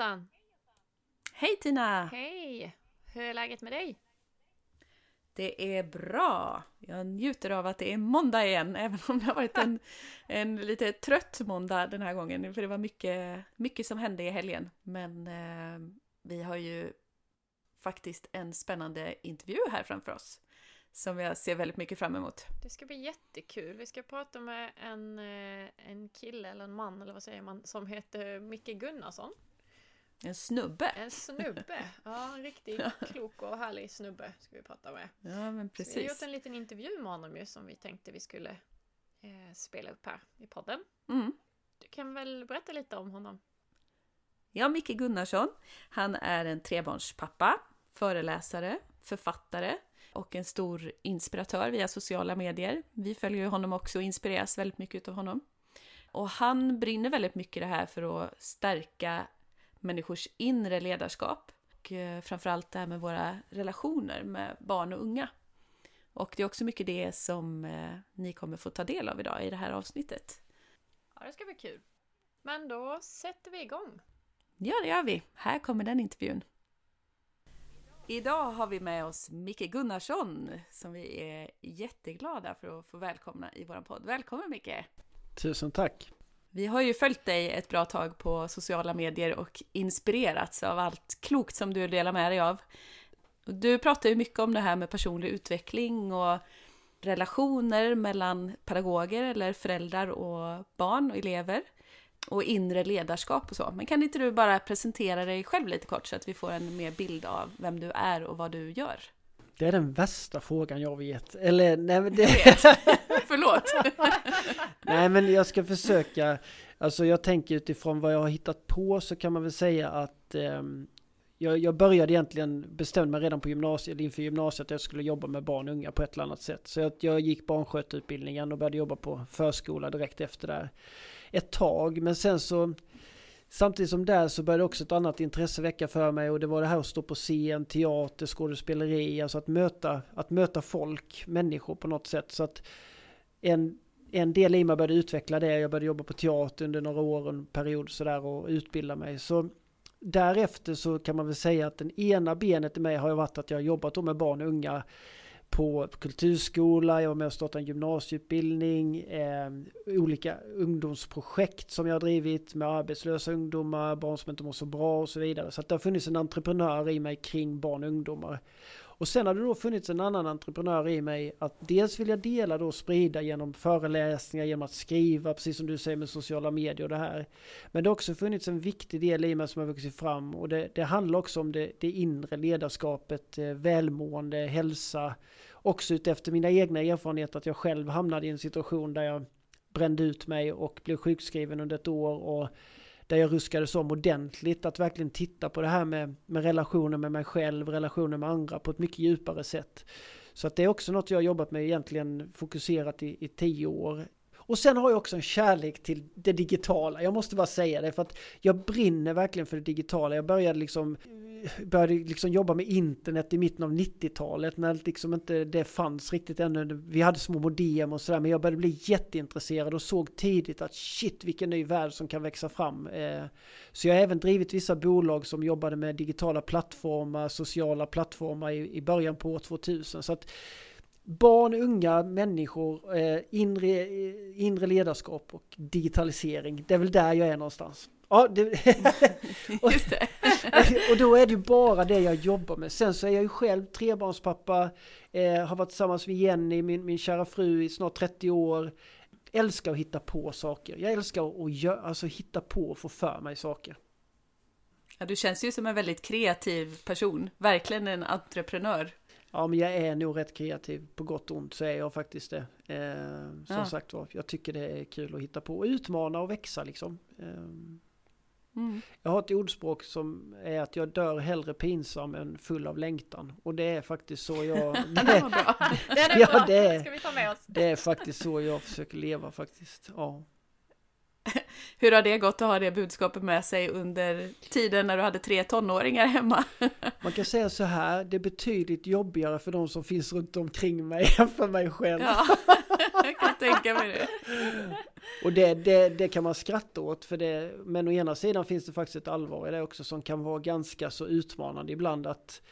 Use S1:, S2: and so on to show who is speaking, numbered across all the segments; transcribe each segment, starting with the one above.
S1: Jossan!
S2: Hej Tina!
S1: Hej! Hur är läget med dig?
S2: Det är bra! Jag njuter av att det är måndag igen, även om det har varit en, en lite trött måndag den här gången, för det var mycket, mycket som hände i helgen. Men eh, vi har ju faktiskt en spännande intervju här framför oss som jag ser väldigt mycket fram emot.
S1: Det ska bli jättekul. Vi ska prata med en, eh, en kille eller en man, eller vad säger man, som heter Micke Gunnarsson.
S2: En snubbe!
S1: En snubbe! Ja, en riktigt klok och härlig snubbe ska vi prata med.
S2: Ja, men precis.
S1: Så vi har gjort en liten intervju med honom ju som vi tänkte vi skulle eh, spela upp här i podden.
S2: Mm.
S1: Du kan väl berätta lite om honom?
S2: Ja, Micke Gunnarsson. Han är en trebarnspappa, föreläsare, författare och en stor inspiratör via sociala medier. Vi följer honom också och inspireras väldigt mycket av honom. Och han brinner väldigt mycket det här för att stärka människors inre ledarskap och eh, framförallt det här med våra relationer med barn och unga. Och det är också mycket det som eh, ni kommer få ta del av idag i det här avsnittet.
S1: Ja, det ska bli kul. Men då sätter vi igång.
S2: Ja, det gör vi. Här kommer den intervjun. Idag har vi med oss Micke Gunnarsson som vi är jätteglada för att få välkomna i vår podd. Välkommen Micke!
S3: Tusen tack!
S2: Vi har ju följt dig ett bra tag på sociala medier och inspirerats av allt klokt som du delar med dig av. Du pratar ju mycket om det här med personlig utveckling och relationer mellan pedagoger eller föräldrar och barn och elever och inre ledarskap och så. Men kan inte du bara presentera dig själv lite kort så att vi får en mer bild av vem du är och vad du gör?
S3: Det är den värsta frågan jag vet. Eller nej men det...
S2: Förlåt!
S3: nej men jag ska försöka. Alltså jag tänker utifrån vad jag har hittat på så kan man väl säga att eh, jag, jag började egentligen bestämma mig redan på gymnasiet, inför gymnasiet att jag skulle jobba med barn och unga på ett eller annat sätt. Så jag, jag gick barnskötutbildningen och började jobba på förskola direkt efter där ett tag. Men sen så Samtidigt som där så började också ett annat intresse väcka för mig och det var det här att stå på scen, teater, skådespeleri, alltså att möta, att möta folk, människor på något sätt. Så att en, en del i mig började utveckla det, jag började jobba på teater under några år, en period sådär och utbilda mig. Så därefter så kan man väl säga att den ena benet i mig har varit att jag har jobbat med barn och unga på kulturskola, jag var med och startade en gymnasieutbildning, eh, olika ungdomsprojekt som jag har drivit med arbetslösa ungdomar, barn som inte mår så bra och så vidare. Så att det har funnits en entreprenör i mig kring barn och ungdomar. Och sen har det då funnits en annan entreprenör i mig att dels vill jag dela då och sprida genom föreläsningar, genom att skriva, precis som du säger med sociala medier och det här. Men det har också funnits en viktig del i mig som har vuxit fram och det, det handlar också om det, det inre ledarskapet, eh, välmående, hälsa. Också utefter mina egna erfarenheter att jag själv hamnade i en situation där jag brände ut mig och blev sjukskriven under ett år och där jag ruskades om ordentligt. Att verkligen titta på det här med, med relationer med mig själv, relationer med andra på ett mycket djupare sätt. Så att det är också något jag har jobbat med egentligen fokuserat i, i tio år. Och sen har jag också en kärlek till det digitala. Jag måste bara säga det för att jag brinner verkligen för det digitala. Jag började liksom började liksom jobba med internet i mitten av 90-talet när liksom inte det fanns riktigt ännu. Vi hade små modem och sådär men jag började bli jätteintresserad och såg tidigt att shit vilken ny värld som kan växa fram. Eh, så jag har även drivit vissa bolag som jobbade med digitala plattformar, sociala plattformar i början på år 2000. Så att barn, unga, människor, eh, inre, inre ledarskap och digitalisering. Det är väl där jag är någonstans. Ja, det, och, och då är det ju bara det jag jobbar med. Sen så är jag ju själv trebarnspappa, eh, har varit tillsammans med Jenny, min, min kära fru, i snart 30 år. Älskar att hitta på saker. Jag älskar att gör, alltså, hitta på och få för mig saker.
S2: Ja, du känns ju som en väldigt kreativ person, verkligen en entreprenör.
S3: Ja, men jag är nog rätt kreativ. På gott och ont så är jag faktiskt det. Eh, som ja. sagt var, jag tycker det är kul att hitta på och utmana och växa liksom. Eh, Mm. Jag har ett ordspråk som är att jag dör hellre pinsam än full av längtan. Och det är faktiskt så jag...
S1: det, det bra. Det är
S3: ja,
S1: bra.
S3: Det,
S1: ska vi ta med oss.
S3: Det är faktiskt så jag försöker leva faktiskt. Ja.
S2: Hur har det gått att ha det budskapet med sig under tiden när du hade tre tonåringar hemma?
S3: Man kan säga så här, det är betydligt jobbigare för de som finns runt omkring mig än för mig själv.
S2: Ja, jag kan tänka mig det.
S3: Och det, det, det kan man skratta åt, för det, men å ena sidan finns det faktiskt ett allvar i det också som kan vara ganska så utmanande ibland att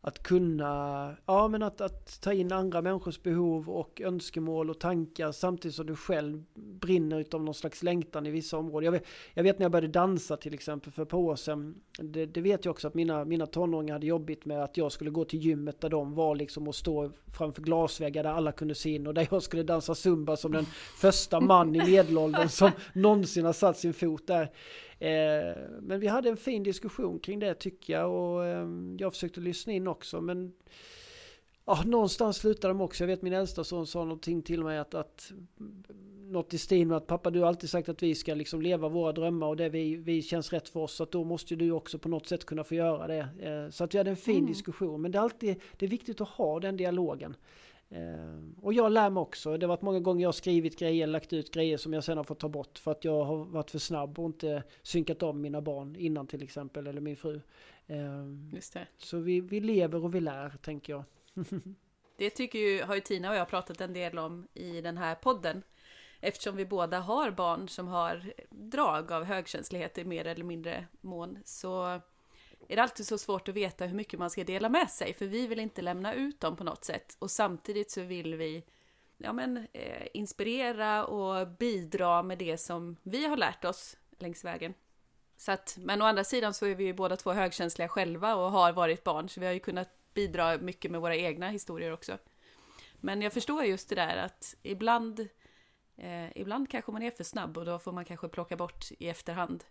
S3: att kunna, ja men att, att ta in andra människors behov och önskemål och tankar samtidigt som du själv brinner utav någon slags längtan i vissa områden. Jag vet, jag vet när jag började dansa till exempel för ett par år sedan. Det, det, vet jag också att mina, mina tonåringar hade jobbigt med att jag skulle gå till gymmet där de var liksom och stå framför glasväggar där alla kunde se in och där jag skulle dansa zumba som den första man i medelåldern som någonsin har satt sin fot där. Eh, men vi hade en fin diskussion kring det tycker jag och ehm, jag försökte lyssna in också men ja, någonstans slutade de också. Jag vet min äldsta son sa någonting till mig att, att något i stil med att pappa du har alltid sagt att vi ska liksom leva våra drömmar och det vi, vi känns rätt för oss så att då måste du också på något sätt kunna få göra det. Eh, så att vi hade en fin mm. diskussion men det är alltid det är viktigt att ha den dialogen. Eh, och jag lär mig också. Det har varit många gånger jag har skrivit grejer, lagt ut grejer som jag sen har fått ta bort för att jag har varit för snabb och inte synkat om mina barn innan till exempel, eller min fru.
S2: Eh, Just det.
S3: Så vi, vi lever och vi lär, tänker jag.
S2: det tycker ju, har ju Tina och jag pratat en del om i den här podden. Eftersom vi båda har barn som har drag av högkänslighet i mer eller mindre mån så är det alltid så svårt att veta hur mycket man ska dela med sig, för vi vill inte lämna ut dem på något sätt. Och samtidigt så vill vi ja, men, eh, inspirera och bidra med det som vi har lärt oss längs vägen. Så att, men å andra sidan så är vi ju båda två högkänsliga själva och har varit barn, så vi har ju kunnat bidra mycket med våra egna historier också. Men jag förstår just det där att ibland, eh, ibland kanske man är för snabb och då får man kanske plocka bort i efterhand.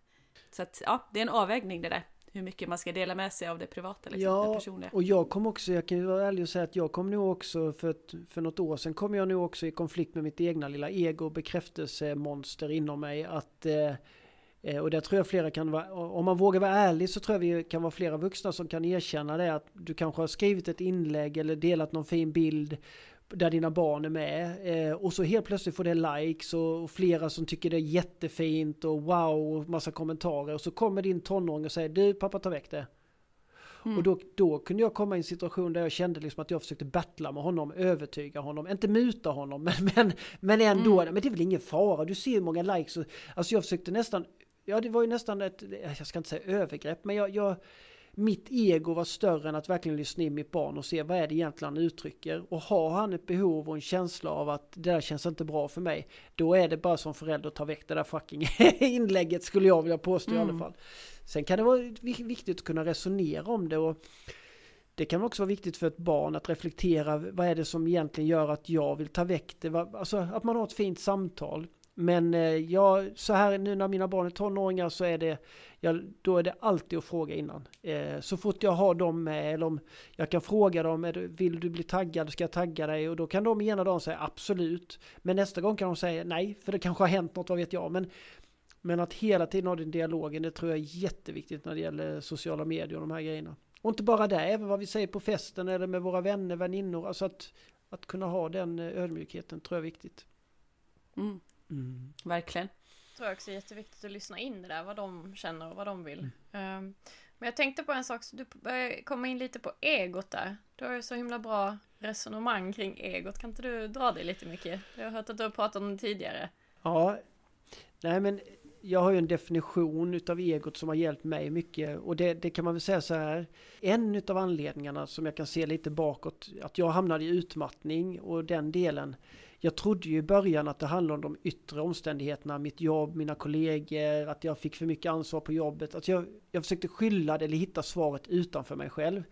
S2: Så att ja, det är en avvägning det där hur mycket man ska dela med sig av det privata, liksom,
S3: ja,
S2: det personliga.
S3: och jag kom också, jag kan ju vara ärlig och säga att jag kom nog också, för, för något år sedan kom jag nog också i konflikt med mitt egna lilla ego bekräftelsemonster inom mig. Att, eh, eh, och där tror jag flera kan vara, om man vågar vara ärlig så tror jag vi kan vara flera vuxna som kan erkänna det att du kanske har skrivit ett inlägg eller delat någon fin bild där dina barn är med. Eh, och så helt plötsligt får det likes och, och, flera som tycker det är jättefint och wow och massa kommentarer. Och så kommer din tonåring och säger du pappa ta väck det. Mm. Och då, då kunde jag komma i en situation där jag kände liksom att jag försökte battla med honom, övertyga honom, inte muta honom men, men, men ändå, mm. men det är väl ingen fara, du ser hur många likes. Och, alltså jag försökte nästan, ja det var ju nästan ett, jag ska inte säga övergrepp, men jag, jag mitt ego var större än att verkligen lyssna in mitt barn och se vad är det egentligen han uttrycker. Och har han ett behov och en känsla av att det där känns inte bra för mig, då är det bara som förälder att ta väck det där fucking inlägget skulle jag vilja påstå mm. i alla mm. fall. Sen kan det vara viktigt att kunna resonera om det och det kan också vara viktigt för ett barn att reflektera vad är det som egentligen gör att jag vill ta väck det. Alltså att man har ett fint samtal. Men eh, jag, så här nu när mina barn är tonåringar så är det, ja, då är det alltid att fråga innan. Eh, så fort jag har dem med, eller om jag kan fråga dem, vill du bli taggad, ska jag tagga dig? Och då kan de ena dagen säga absolut. Men nästa gång kan de säga nej, för det kanske har hänt något, vad vet jag. Men, men att hela tiden ha den dialogen, det tror jag är jätteviktigt när det gäller sociala medier och de här grejerna. Och inte bara det, även vad vi säger på festen eller med våra vänner, väninnor. Alltså att, att kunna ha den eh, ödmjukheten tror jag är viktigt.
S2: Mm. Mm. Verkligen.
S1: Jag tror också är jätteviktigt att lyssna in det där, vad de känner och vad de vill. Mm. Um, men jag tänkte på en sak, så du börjar komma in lite på egot där. Du har ju så himla bra resonemang kring egot. Kan inte du dra det lite mycket? Jag har hört att du har pratat om det tidigare.
S3: Ja, nej men jag har ju en definition utav egot som har hjälpt mig mycket och det, det, kan man väl säga så här. En utav anledningarna som jag kan se lite bakåt, att jag hamnade i utmattning och den delen jag trodde ju i början att det handlade om de yttre omständigheterna, mitt jobb, mina kollegor, att jag fick för mycket ansvar på jobbet. Att jag, jag försökte skylla det eller hitta svaret utanför mig själv.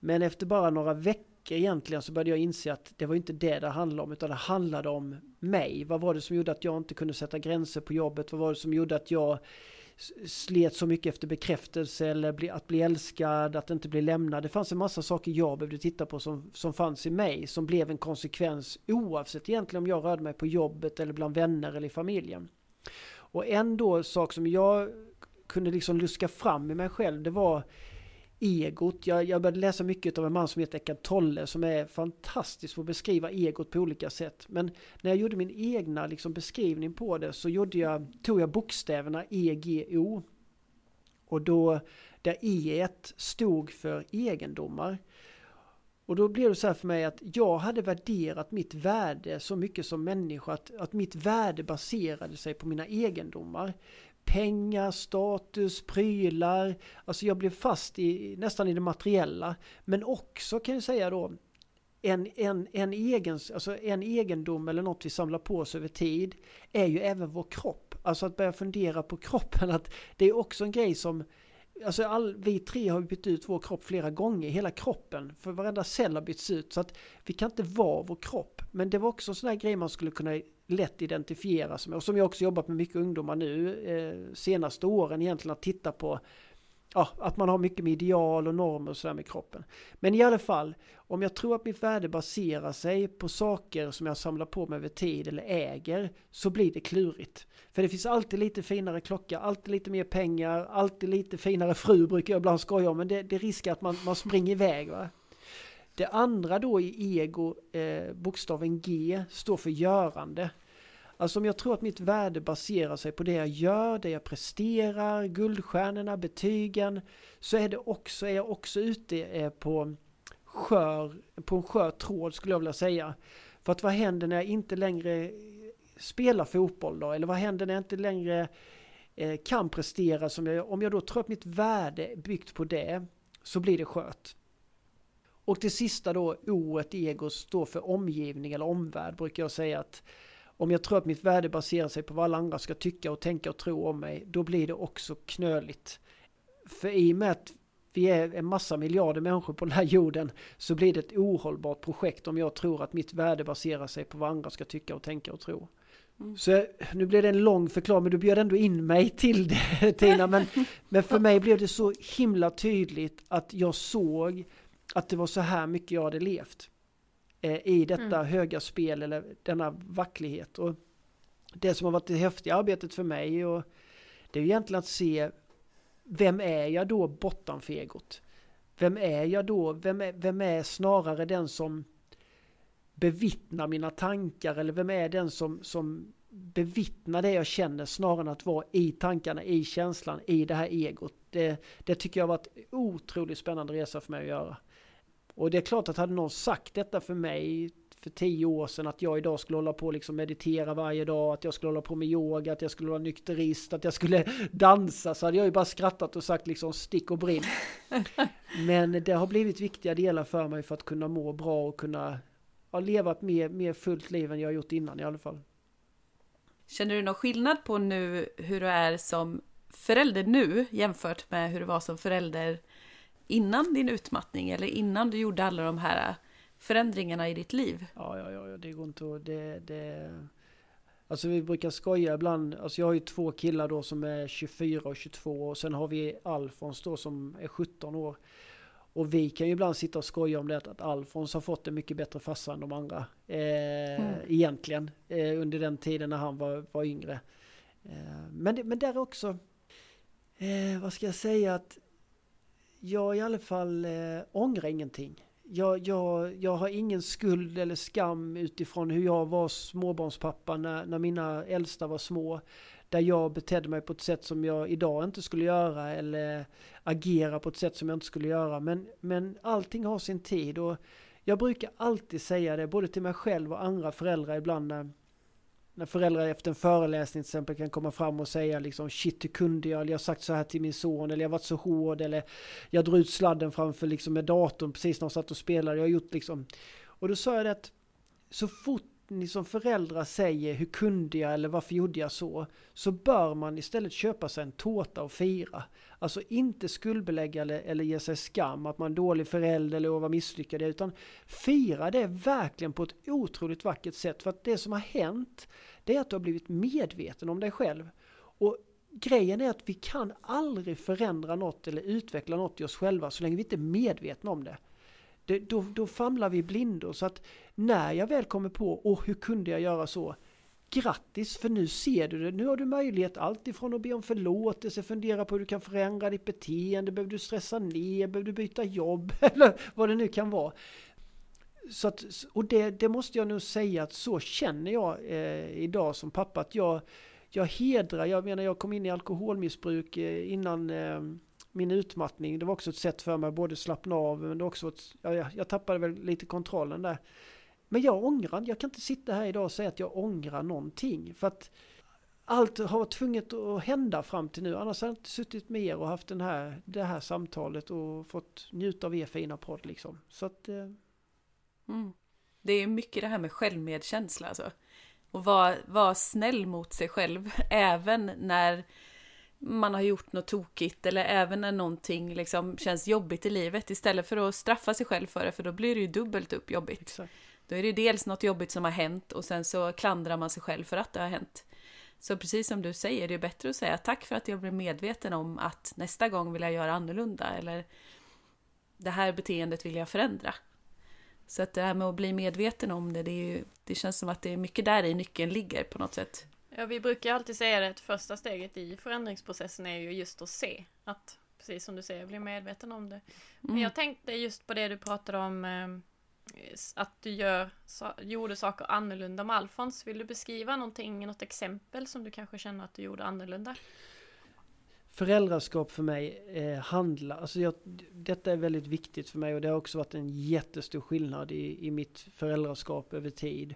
S3: Men efter bara några veckor egentligen så började jag inse att det var inte det det handlade om, utan det handlade om mig. Vad var det som gjorde att jag inte kunde sätta gränser på jobbet? Vad var det som gjorde att jag slet så mycket efter bekräftelse eller bli, att bli älskad, att inte bli lämnad. Det fanns en massa saker jag behövde titta på som, som fanns i mig som blev en konsekvens oavsett egentligen om jag rörde mig på jobbet eller bland vänner eller i familjen. Och en då sak som jag kunde liksom luska fram i mig själv det var egot. Jag, jag började läsa mycket av en man som heter Eckart Tolle som är fantastisk på att beskriva egot på olika sätt. Men när jag gjorde min egna liksom, beskrivning på det så gjorde jag, tog jag bokstäverna EGO. Och då där E stod för egendomar. Och då blev det så här för mig att jag hade värderat mitt värde så mycket som människa att, att mitt värde baserade sig på mina egendomar pengar, status, prylar. Alltså jag blev fast i, nästan i det materiella. Men också kan jag säga då en, en, en, egen, alltså en egendom eller något vi samlar på oss över tid är ju även vår kropp. Alltså att börja fundera på kroppen. att Det är också en grej som Alltså all, vi tre har bytt ut vår kropp flera gånger, hela kroppen. För varenda cell har bytts ut. Så att vi kan inte vara vår kropp. Men det var också en sån här grej man skulle kunna lätt identifiera sig med. Och som jag också jobbat med mycket ungdomar nu eh, senaste åren egentligen att titta på ja, att man har mycket med ideal och normer och sådär med kroppen. Men i alla fall, om jag tror att mitt värde baserar sig på saker som jag samlar på mig över tid eller äger, så blir det klurigt. För det finns alltid lite finare klocka, alltid lite mer pengar, alltid lite finare fru brukar jag ibland skoja om, men det, det är risk att man, man springer iväg. Va? Det andra då i ego, eh, bokstaven G, står för görande. Alltså om jag tror att mitt värde baserar sig på det jag gör, det jag presterar, guldstjärnorna, betygen, så är, det också, är jag också ute på, skör, på en skör tråd skulle jag vilja säga. För att vad händer när jag inte längre spelar fotboll då? Eller vad händer när jag inte längre eh, kan prestera som jag Om jag då tror att mitt värde är byggt på det, så blir det skört. Och det sista då, O, ett ego, står för omgivning eller omvärld, brukar jag säga att om jag tror att mitt värde baserar sig på vad alla andra ska tycka och tänka och tro om mig, då blir det också knöligt. För i och med att vi är en massa miljarder människor på den här jorden så blir det ett ohållbart projekt om jag tror att mitt värde baserar sig på vad andra ska tycka och tänka och tro. Mm. Så nu blev det en lång förklaring, men du bjöd ändå in mig till det Tina. Men, men för mig blev det så himla tydligt att jag såg att det var så här mycket jag hade levt. Eh, I detta mm. höga spel eller denna vacklighet. Och det som har varit det häftiga arbetet för mig och det är egentligen att se vem är jag då bortanför egot? Vem är jag då? Vem är, vem är snarare den som bevittnar mina tankar eller vem är den som, som bevittnar det jag känner snarare än att vara i tankarna, i känslan, i det här egot. Det, det tycker jag har varit otroligt spännande resa för mig att göra. Och det är klart att hade någon sagt detta för mig för tio år sedan att jag idag skulle hålla på och liksom meditera varje dag, att jag skulle hålla på med yoga, att jag skulle vara nykterist, att jag skulle dansa så hade jag ju bara skrattat och sagt liksom stick och brinn. Men det har blivit viktiga delar för mig för att kunna må bra och kunna ja, leva ett mer, mer fullt liv än jag gjort innan i alla fall.
S2: Känner du någon skillnad på nu hur du är som förälder nu jämfört med hur du var som förälder innan din utmattning eller innan du gjorde alla de här förändringarna i ditt liv?
S3: Ja, ja, ja, det går inte att... Det, det... Alltså vi brukar skoja ibland, alltså jag har ju två killar då som är 24 och 22 och sen har vi Alfons då som är 17 år. Och vi kan ju ibland sitta och skoja om det att Alfons har fått en mycket bättre farsa än de andra. Eh, mm. Egentligen. Eh, under den tiden när han var, var yngre. Eh, men, det, men där också. Eh, vad ska jag säga att jag i alla fall eh, ångrar ingenting. Jag, jag, jag har ingen skuld eller skam utifrån hur jag var småbarnspappa när, när mina äldsta var små. Där jag betedde mig på ett sätt som jag idag inte skulle göra eller agera på ett sätt som jag inte skulle göra. Men, men allting har sin tid och jag brukar alltid säga det både till mig själv och andra föräldrar ibland när, när föräldrar efter en föreläsning till exempel kan komma fram och säga liksom shit hur kunde jag, eller jag har sagt så här till min son, eller jag har varit så hård, eller jag drog ut sladden framför liksom med datorn precis när de satt och spelade, jag har gjort liksom... Och då sa jag det att så fort ni som föräldrar säger hur kunde jag eller varför gjorde jag så? Så bör man istället köpa sig en tårta och fira. Alltså inte skuldbelägga eller, eller ge sig skam att man är dålig förälder eller var misslyckad utan fira det verkligen på ett otroligt vackert sätt. För att det som har hänt det är att du har blivit medveten om dig själv. Och grejen är att vi kan aldrig förändra något eller utveckla något i oss själva så länge vi inte är medvetna om det det, då, då famlar vi blindo. Så att när jag väl kommer på, och hur kunde jag göra så? grattis för nu ser du det. Nu har du möjlighet alltifrån att be om förlåtelse, fundera på hur du kan förändra ditt beteende, behöver du stressa ner, behöver du byta jobb eller vad det nu kan vara. Så att, och det, det måste jag nog säga att så känner jag eh, idag som pappa att jag, jag hedrar, jag menar jag kom in i alkoholmissbruk eh, innan eh, min utmattning. Det var också ett sätt för mig att både slappna av men det också ett, jag, jag tappade väl lite kontrollen där. Men jag ångrar, jag kan inte sitta här idag och säga att jag ångrar någonting. För att allt har varit tvunget att hända fram till nu. Annars hade jag inte suttit med er och haft den här, det här samtalet och fått njuta av er fina podd liksom. Så att... Eh...
S2: Mm. Det är mycket det här med självmedkänsla alltså. Och vara, vara snäll mot sig själv även när man har gjort något tokigt eller även när någonting liksom känns jobbigt i livet istället för att straffa sig själv för det för då blir det ju dubbelt upp jobbigt.
S3: Exakt.
S2: Då är det dels något jobbigt som har hänt och sen så klandrar man sig själv för att det har hänt. Så precis som du säger, det är bättre att säga tack för att jag blev medveten om att nästa gång vill jag göra annorlunda eller det här beteendet vill jag förändra. Så att det här med att bli medveten om det, det, ju, det känns som att det är mycket där i nyckeln ligger på något sätt.
S1: Ja, vi brukar alltid säga det att första steget i förändringsprocessen är ju just att se. Att, precis som du säger, bli medveten om det. Men
S2: Mm.
S1: jag tänkte just på det du pratade om, eh, att du gör, gjorde saker annorlunda med Alfons. Vill du beskriva någonting, något exempel som du kanske känner att du gjorde annorlunda?
S3: Föräldraskap för mig eh, handlar, alltså jag, detta är väldigt viktigt för mig och det har också varit en jättestor skillnad i, i mitt föräldraskap över tid.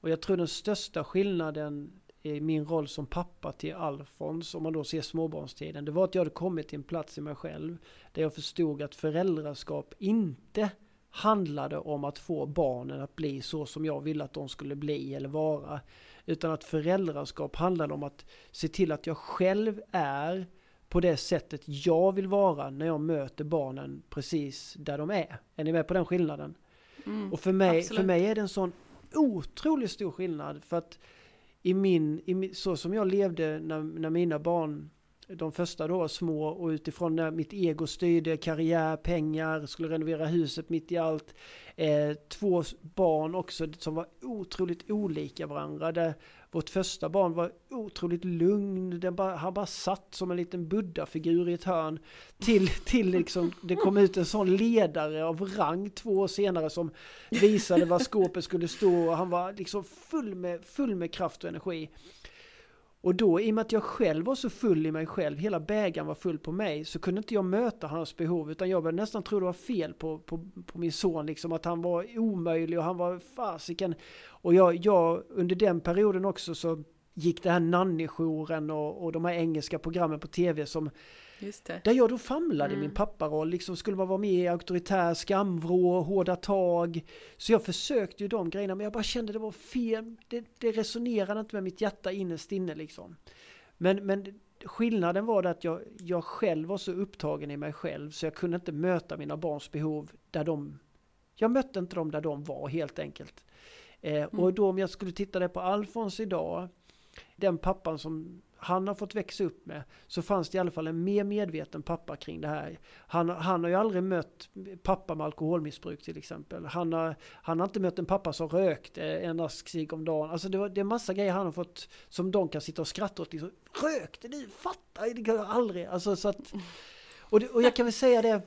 S3: Och jag tror den största skillnaden i min roll som pappa till Alfons, om man då ser småbarnstiden, det var att jag hade kommit till en plats i mig själv där jag förstod att föräldraskap inte handlade om att få barnen att bli så som jag ville att de skulle bli eller vara. Utan att föräldraskap handlade om att se till att jag själv är på det sättet jag vill vara när jag möter barnen precis där de är. Är ni med på den skillnaden?
S2: Mm.
S3: Och för mig,
S1: Absolut.
S3: för mig är det en sån otroligt stor skillnad. För att i min, i min, så som jag levde när, när mina barn, de första då var små och utifrån när mitt ego styrde karriär, pengar, skulle renovera huset mitt i allt. Eh, två barn också som var otroligt olika varandra. Där vårt första barn var otroligt lugn, den bara, han bara satt som en liten buddha-figur i ett hörn. Till, till liksom, det kom ut en sån ledare av rang två år senare som visade var skåpet skulle stå och han var liksom full med, full med kraft och energi. Och då i och med att jag själv var så full i mig själv, hela bägaren var full på mig, så kunde inte jag möta hans behov utan jag började nästan tro det var fel på, på, på min son, liksom att han var omöjlig och han var fasiken. Och jag, jag under den perioden också så gick det här nannyjouren och, och de här engelska programmen på tv som där jag då famlade i
S2: Mm.
S3: min papparoll, liksom skulle man vara med i auktoritär skamvrå, hårda tag. Så jag försökte ju de grejerna men jag bara kände det var fel, det, det resonerade inte med mitt hjärta innerst inne liksom. Men, men skillnaden var det att jag, jag själv var så upptagen i mig själv så jag kunde inte möta mina barns behov där de... Jag mötte inte dem där de var helt enkelt. Eh, Och
S2: Mm.
S3: då om jag skulle titta det på Alfons idag, den pappan som han har fått växa upp med, så fanns det i alla fall en mer medveten pappa kring det här. Han, han har ju aldrig mött pappa med alkoholmissbruk till exempel. Han har, han har inte mött en pappa som rökte eh, en ask cigg om dagen. Alltså det, var, det är massa grejer han har fått som de kan sitta och skratta åt. Liksom, Rökte du? Fattar Det kan jag aldrig. Alltså, så att, och, det, och jag kan väl säga det,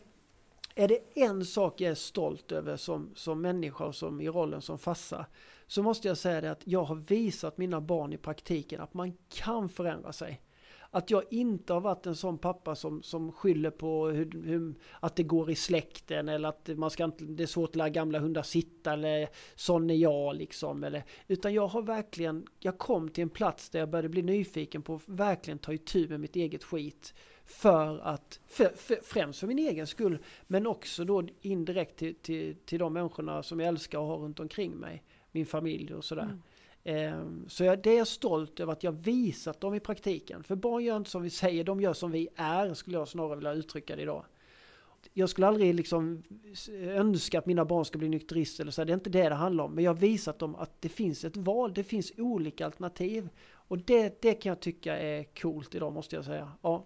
S3: är det en sak jag är stolt över som, som människa och som i rollen som farsa så måste jag säga det att jag har visat mina barn i praktiken att man kan förändra sig. Att jag inte har varit en sån pappa som, som skyller på hur, hur, att det går i släkten eller att man ska inte, det är svårt att lära gamla hundar sitta eller sån är jag liksom. Eller, utan jag har verkligen, jag kom till en plats där jag började bli nyfiken på att verkligen ta itu med mitt eget skit. För att, för, för, främst för min egen skull, men också då indirekt till, till, till de människorna som jag älskar och har runt omkring mig. Min familj och sådär.
S2: Mm.
S3: Ehm, Så jag, det är jag stolt över att jag visat dem i praktiken. För barn gör inte som vi säger, de gör som vi är, skulle jag snarare vilja uttrycka det idag. Jag skulle aldrig liksom önska att mina barn ska bli nykterister eller så, det är inte det det handlar om. Men jag har visat dem att det finns ett val, det finns olika alternativ. Och det, det kan jag tycka är coolt idag måste jag säga. Ja,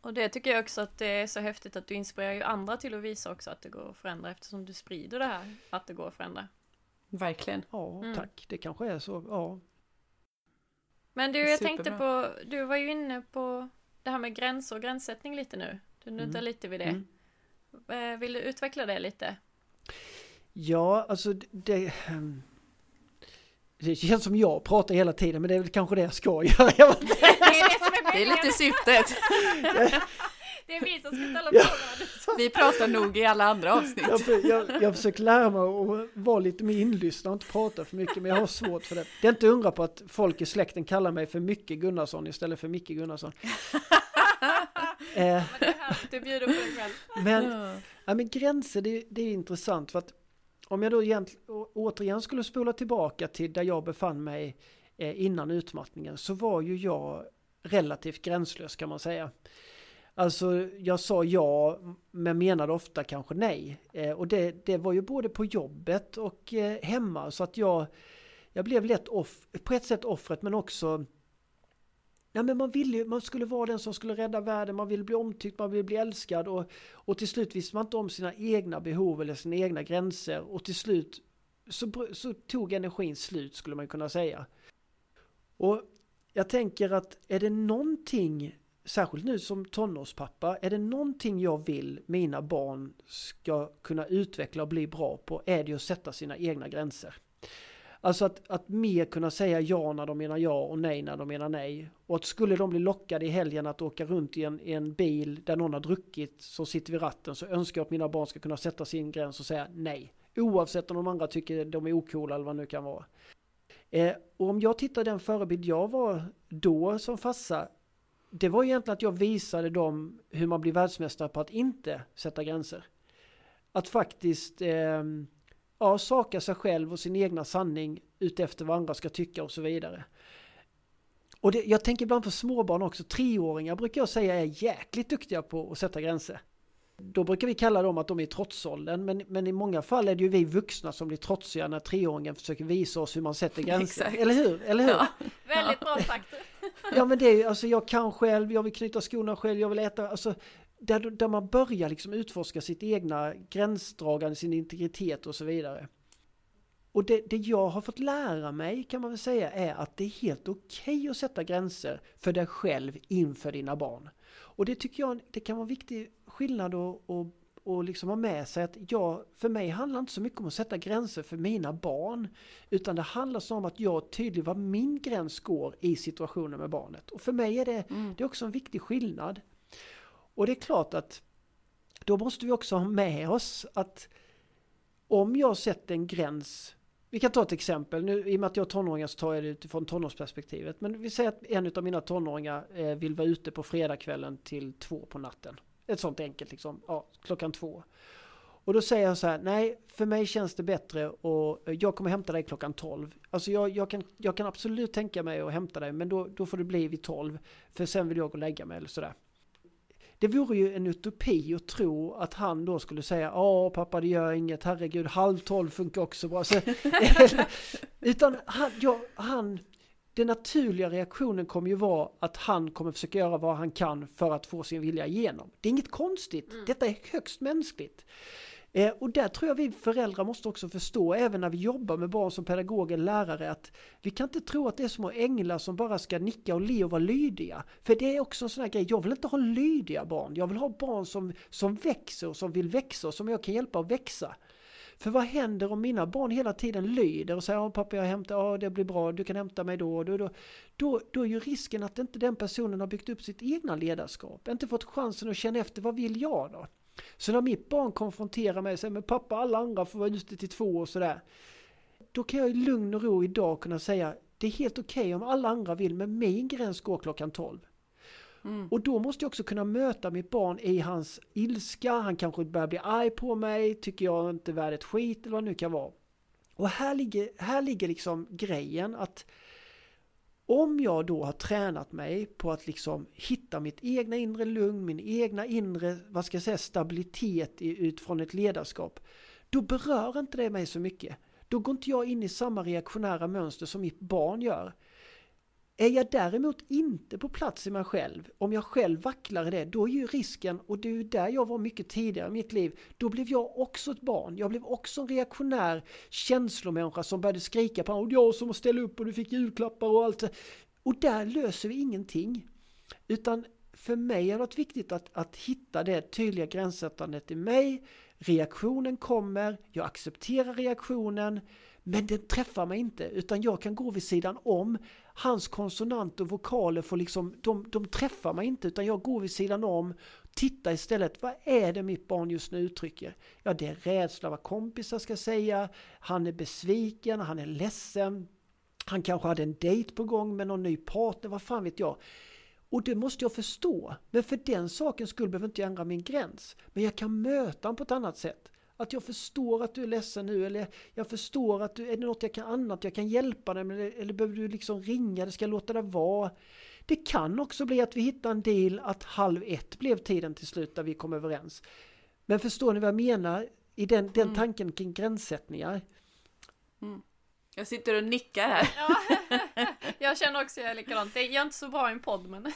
S1: Och det tycker jag också att det är så häftigt att du inspirerar ju andra till att visa också att det går att förändra eftersom du sprider det här, att det går att förändra.
S2: Verkligen.
S3: ja
S1: Mm.
S3: tack, det kanske är så. Ja.
S1: Men du, jag tänkte på, du var ju inne på det här med gränser och gränssättning lite nu. Du nuddar
S3: Mm.
S1: lite vid det.
S3: Mm.
S1: Eh, Vill du utveckla det lite?
S3: Ja, alltså det- det... ehm, Det känns som jag pratar hela tiden, men det är väl kanske det jag ska göra.
S1: Det är det som är
S2: Det är
S1: meningen.
S2: lite syftet.
S1: Det är vi som ska ställa
S3: Ja.
S1: frågorna.
S2: Vi pratar nog i alla andra avsnitt.
S3: Jag, jag, jag försöker lära mig att vara lite mer inlyssnad och inte prata för mycket, men jag har svårt för det. Det är inte undra på att folk i släkten kallar mig för Micke Gunnarsson istället för Micke Gunnarsson. eh,
S1: Men det är härligt, du bjuder på dig själv.
S3: men Ja, men gränser, det, det är intressant för att om jag då återigen skulle spola tillbaka till där jag befann mig eh, innan utmattningen så var ju jag relativt gränslös kan man säga. Alltså jag sa ja men menade ofta kanske nej. Eh, och det, det var ju både på jobbet och eh, hemma så att jag, jag blev lätt off, på ett sätt offret men också Ja men man ville ju, man skulle vara den som skulle rädda världen, man ville bli omtyckt, man ville bli älskad och, och till slut visste man inte om sina egna behov eller sina egna gränser och till slut så, så tog energin slut skulle man kunna säga. Och jag tänker att är det någonting, särskilt nu som tonårspappa, är det någonting jag vill mina barn ska kunna utveckla och bli bra på är det att sätta sina egna gränser. Alltså att, att mer kunna säga ja när de menar ja och nej när de menar nej. Och att skulle de bli lockade i helgen att åka runt i en, i en bil där någon har druckit som sitter vid ratten så önskar jag att mina barn ska kunna sätta sin gräns och säga nej. Oavsett om de andra tycker de är ocoola eller vad det nu kan vara. Eh, och om jag tittar den förebild jag var då som farsa det var egentligen att jag visade dem hur man blir världsmästare på att inte sätta gränser. Att faktiskt ehm, ja, saka sig själv och sin egna sanning utefter vad andra ska tycka och så vidare. Och det, jag tänker ibland på småbarn också, treåringar brukar jag säga är jäkligt duktiga på att sätta gränser. Då brukar vi kalla dem att de är i trotsåldern, men, men i många fall är det ju vi vuxna som blir trotsiga när treåringen försöker visa oss hur man sätter gränser.
S2: Exakt.
S3: Eller hur? Eller hur?
S2: Ja.
S1: Väldigt bra sagt.
S3: Ja men det är ju, alltså jag kan själv, jag vill knyta skorna själv, jag vill äta, alltså där, där man börjar liksom utforska sitt egna gränsdragande, sin integritet och så vidare. Och det, det jag har fått lära mig kan man väl säga är att det är helt okej att sätta gränser för dig själv inför dina barn. Och det tycker jag det kan vara en viktig skillnad att att och liksom ha med sig att jag, för mig handlar inte så mycket om att sätta gränser för mina barn. Utan det handlar så om att jag tydlig var min gräns går i situationen med barnet. Och för mig är det,
S2: Mm.
S3: det är också en viktig skillnad. Och det är klart att då måste vi också ha med oss att om jag sätter en gräns vi kan ta ett exempel, nu, i och med att jag har tonåringar så tar jag det utifrån tonårsperspektivet. Men vi säger att en av mina tonåringar eh, vill vara ute på fredagskvällen till två på natten. Ett sånt enkelt liksom, ja, klockan två. Och då säger han så här, nej, för mig känns det bättre och jag kommer hämta dig klockan 12. Alltså jag, jag, kan, jag kan absolut tänka mig att hämta dig, men då, då får det bli vid 12. För sen vill jag gå och lägga mig eller sådär. Det vore ju en utopi att tro att han då skulle säga ja pappa det gör inget, herregud halv tolv funkar också bra. Så, utan han, ja, han, den naturliga reaktionen kommer ju vara att han kommer försöka göra vad han kan för att få sin vilja igenom. Det är inget konstigt, detta är högst mänskligt. Eh, och där tror jag vi föräldrar måste också förstå, även när vi jobbar med barn som pedagoger, lärare, att vi kan inte tro att det är små änglar som bara ska nicka och le och vara lydiga. För det är också en sån här grej, jag vill inte ha lydiga barn, jag vill ha barn som, som växer och som vill växa och som jag kan hjälpa att växa. För vad händer om mina barn hela tiden lyder och säger ja pappa jag hämtar, ja det blir bra, du kan hämta mig då och då, då, då, då är ju risken att inte den personen har byggt upp sitt egna ledarskap, inte fått chansen att känna efter vad vill jag då? Så när mitt barn konfronterar mig och säger men pappa alla andra får vara ute till två och sådär. Då kan jag i lugn och ro idag kunna säga det är helt okej om alla andra vill men min gräns går klockan 12.
S2: Mm.
S3: Och då måste jag också kunna möta mitt barn i hans ilska, han kanske börjar bli arg på mig, tycker jag inte är värd ett skit eller vad det nu kan vara. Och här ligger, här ligger liksom grejen att om jag då har tränat mig på att liksom hitta mitt egna inre lugn, min egna inre, vad ska jag säga, stabilitet utifrån ett ledarskap. Då berör inte det mig så mycket. Då går inte jag in i samma reaktionära mönster som mitt barn gör. Är jag däremot inte på plats i mig själv, om jag själv vacklar i det, då är ju risken, och det är ju där jag var mycket tidigare i mitt liv, då blev jag också ett barn. Jag blev också en reaktionär känslomänniska som började skrika på honom, jag som ställde upp och du fick julklappar och allt. Och där löser vi ingenting. Utan för mig har det varit viktigt att, att hitta det tydliga gränssättandet i mig. Reaktionen kommer, jag accepterar reaktionen, men den träffar mig inte utan jag kan gå vid sidan om. Hans konsonanter och vokaler får liksom, de, de träffar mig inte utan jag går vid sidan om. Titta istället, vad är det mitt barn just nu uttrycker? Ja, det är rädsla vad kompisar ska säga. Han är besviken, han är ledsen. Han kanske hade en dejt på gång med någon ny partner, vad fan vet jag. Och det måste jag förstå. Men för den sakens skull behöver inte jag ändra min gräns. Men jag kan möta honom på ett annat sätt. Att jag förstår att du är ledsen nu eller jag förstår att du, är det något jag kan annat jag kan hjälpa dig med eller behöver du liksom ringa eller ska jag låta det vara? Det kan också bli att vi hittar en deal att halv ett blev tiden till slut där vi kom överens. Men förstår ni vad jag menar i den, den mm. tanken kring gränssättningar?
S2: Mm. Jag sitter och nickar här.
S1: Ja, jag känner också jag är likadant. Det är inte så bra i en podd men...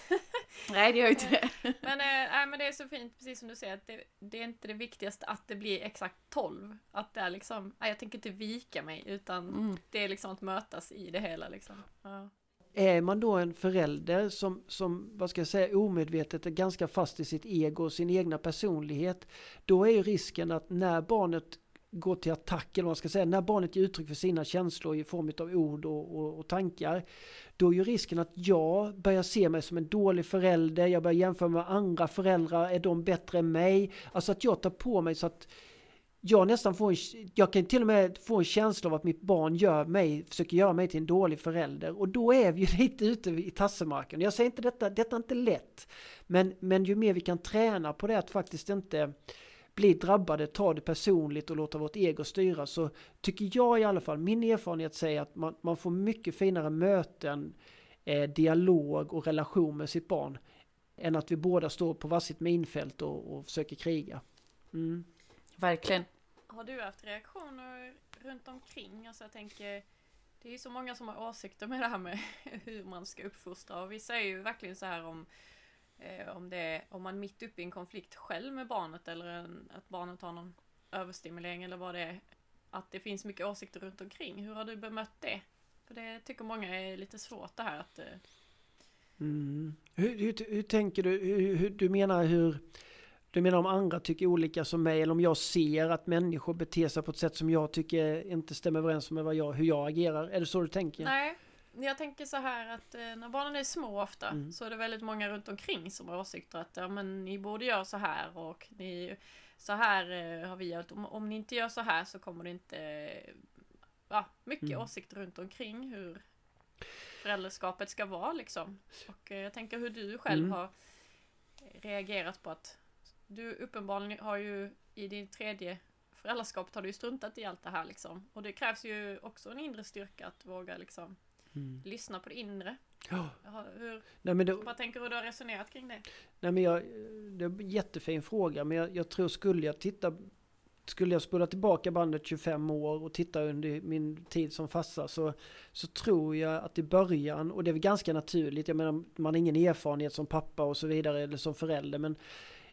S2: Nej det gör inte det.
S1: Men, äh, men det är så fint precis som du säger att det, det, är inte det viktigaste att det blir exakt 12. Att det är liksom, jag tänker inte vika mig utan mm. det är liksom att mötas i det hela liksom. Ja.
S3: Är man då en förälder som, som, vad ska jag säga, omedvetet är ganska fast i sitt ego och sin egna personlighet. Då är ju risken att när barnet gå till attack, eller vad man ska säga, när barnet ger uttryck för sina känslor i form av ord och, och, och, tankar, då är ju risken att jag börjar se mig som en dålig förälder, jag börjar jämföra med andra föräldrar, är de bättre än mig? Alltså att jag tar på mig så att jag nästan får en, jag kan till och med få en känsla av att mitt barn gör mig, försöker göra mig till en dålig förälder. Och då är vi ju lite ute i tassemarken. Jag säger inte detta, detta är inte lätt. Men, men ju mer vi kan träna på det att faktiskt inte bli drabbade, ta det personligt och låta vårt ego styra så tycker jag i alla fall, min erfarenhet säger att man, man får mycket finare möten, eh, dialog och relation med sitt barn än att vi båda står på varsitt minfält och, och försöker kriga. Mm.
S2: Verkligen.
S1: Har du haft reaktioner runt omkring? Alltså jag tänker det är ju så många som har åsikter med det här med hur man ska uppfostra och vi säger ju verkligen så här om om, det är, om man mitt uppe i en konflikt själv med barnet eller en, att barnet har någon överstimulering eller vad det är. Att det finns mycket åsikter runt omkring. Hur har du bemött det? För det tycker många är lite svårt det här att... Eh...
S3: Mm. Hur, hur, hur, tänker du? Hur, hur, du menar hur... Du menar om andra tycker olika som mig eller om jag ser att människor beter sig på ett sätt som jag tycker inte stämmer överens med vad jag, hur jag agerar? Är det så du tänker?
S1: Nej, jag tänker så här att eh, när barnen är små ofta mm. så är det väldigt många runt omkring som har åsikter att ja, men ni borde göra så här och ni, så här eh, har vi gjort. Om, om ni inte gör så här så kommer det inte... Ja, mycket mm. åsikter runt omkring hur föräldraskapet ska vara liksom. Och eh, jag tänker hur du själv mm. har reagerat på att du uppenbarligen har ju i din tredje föräldraskapet har du ju struntat i allt det här liksom. Och det krävs ju också en inre styrka att våga liksom Mm. Lyssna på det inre. Ja. Hur, Nej, men det, vad tänker du? Du har resonerat kring det?
S3: Nej, men jag, det är en jättefin fråga, men jag, jag tror skulle jag titta skulle jag spola tillbaka bandet 25 år och titta under min tid som farsa så, så tror jag att i början, och det är väl ganska naturligt, jag menar man har ingen erfarenhet som pappa och så vidare eller som förälder men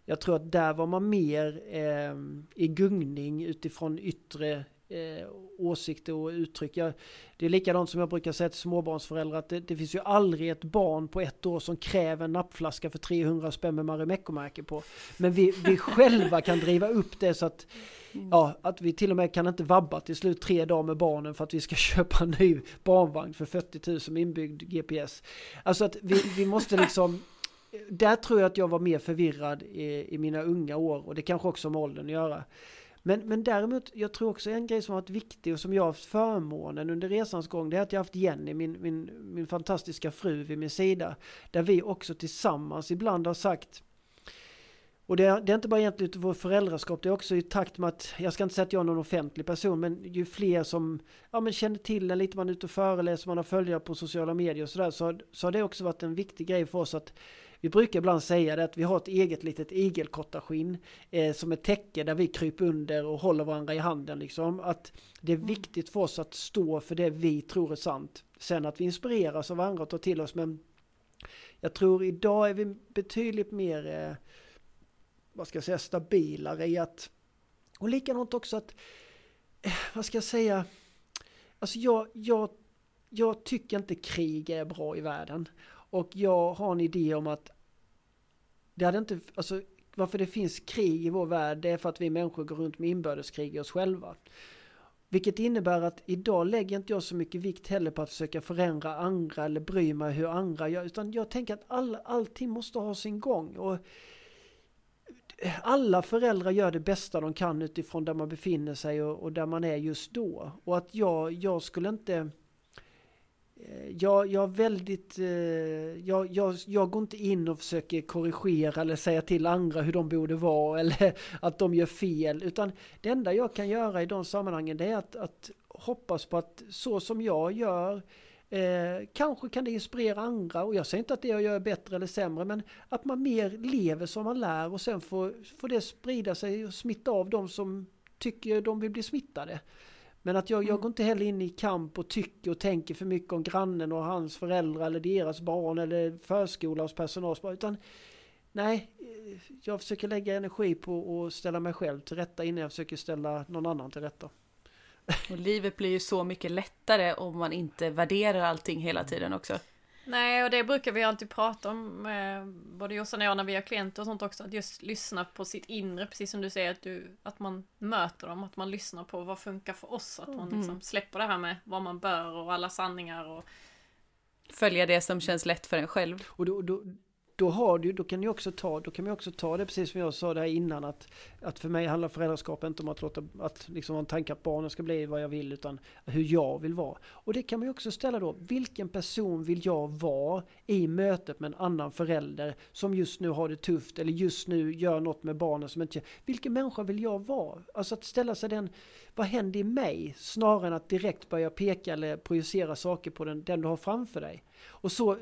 S3: jag tror att där var man mer eh, i gungning utifrån yttre eh, åsikter och uttryck. Jag, det är likadant som jag brukar säga till småbarnsföräldrar att det, det, finns ju aldrig ett barn på ett år som kräver en nappflaska för 300 spänn med Marimekko-märke på. Men vi, vi själva kan driva upp det så att, ja, att vi till och med kan inte vabba till slut tre dagar med barnen för att vi ska köpa en ny barnvagn för 40 000 med inbyggd GPS. Alltså att vi, vi måste liksom där tror jag att jag var mer förvirrad i, i mina unga år och det kanske också har med åldern att göra. Men, men däremot, jag tror också en grej som har varit viktig och som jag har haft förmånen under resans gång, det är att jag har haft Jenny, min, min, min fantastiska fru vid min sida. Där vi också tillsammans ibland har sagt och det är, det är inte bara egentligen utifrån föräldraskap, det är också i takt med att, jag ska inte säga att jag är någon offentlig person, men ju fler som ja, men känner till en lite, man är ute och föreläser, man har följare på sociala medier och sådär, så, så har det också varit en viktig grej för oss att vi brukar ibland säga det att vi har ett eget litet igelkottaskinn eh, som ett täcke där vi kryper under och håller varandra i handen liksom. Att det är mm. viktigt för oss att stå för det vi tror är sant. Sen att vi inspireras av varandra och tar till oss men jag tror idag är vi betydligt mer eh, vad ska jag säga stabilare i att och likadant också att eh, vad ska jag säga alltså jag, jag jag tycker inte krig är bra i världen. Och jag har en idé om att det hade inte, alltså varför det finns krig i vår värld, det är för att vi människor går runt med inbördeskrig i oss själva. Vilket innebär att idag lägger inte jag så mycket vikt heller på att försöka förändra andra eller bry mig hur andra gör. Utan jag tänker att all, allting måste ha sin gång. Och alla föräldrar gör det bästa de kan utifrån där man befinner sig och, och där man är just då. Och att jag, jag skulle inte Eh, jag, jag väldigt, eh, jag, jag, jag går inte in och försöker korrigera eller säga till andra hur de borde vara eller att de gör fel. Utan det enda jag kan göra i de sammanhangen det är att, att hoppas på att så som jag gör eh, kanske kan det inspirera andra och jag säger inte att det jag gör är bättre eller sämre men att man mer lever som man lär och sen får, får det sprida sig och smitta av de som tycker de vill bli smittade. Men att jag, jag mm. går inte heller in i kamp och tycker och tänker för mycket om grannen och hans föräldrar eller deras barn eller förskolans personal. Utan nej, jag försöker lägga energi på att ställa mig själv till rätta innan jag försöker ställa någon annan till rätta.
S2: Och livet blir ju så mycket lättare om man inte värderar allting hela tiden också.
S1: Nej, och det brukar vi alltid prata om, eh, både Jossan och jag när vi har klienter och sånt också, att just lyssna på sitt inre, precis som du säger, att, du, att man möter dem, att man lyssnar på vad funkar för oss, att man liksom mm. släpper det här med vad man bör och alla sanningar och
S2: Följa det som känns lätt för en själv.
S3: Och då, då, då, har du, då kan du också ta, då kan man också ta det precis som jag sa där innan att, att för mig handlar föräldraskap inte om att låta, att liksom ha en tanke att barnen ska bli vad jag vill utan hur jag vill vara. Och det kan man ju också ställa då, vilken person vill jag vara i mötet med en annan förälder som just nu har det tufft eller just nu gör något med barnen som inte Vilken människa vill jag vara? Alltså att ställa sig den, vad händer i mig? Snarare än att direkt börja peka eller projicera saker på den, den du har framför dig. Och så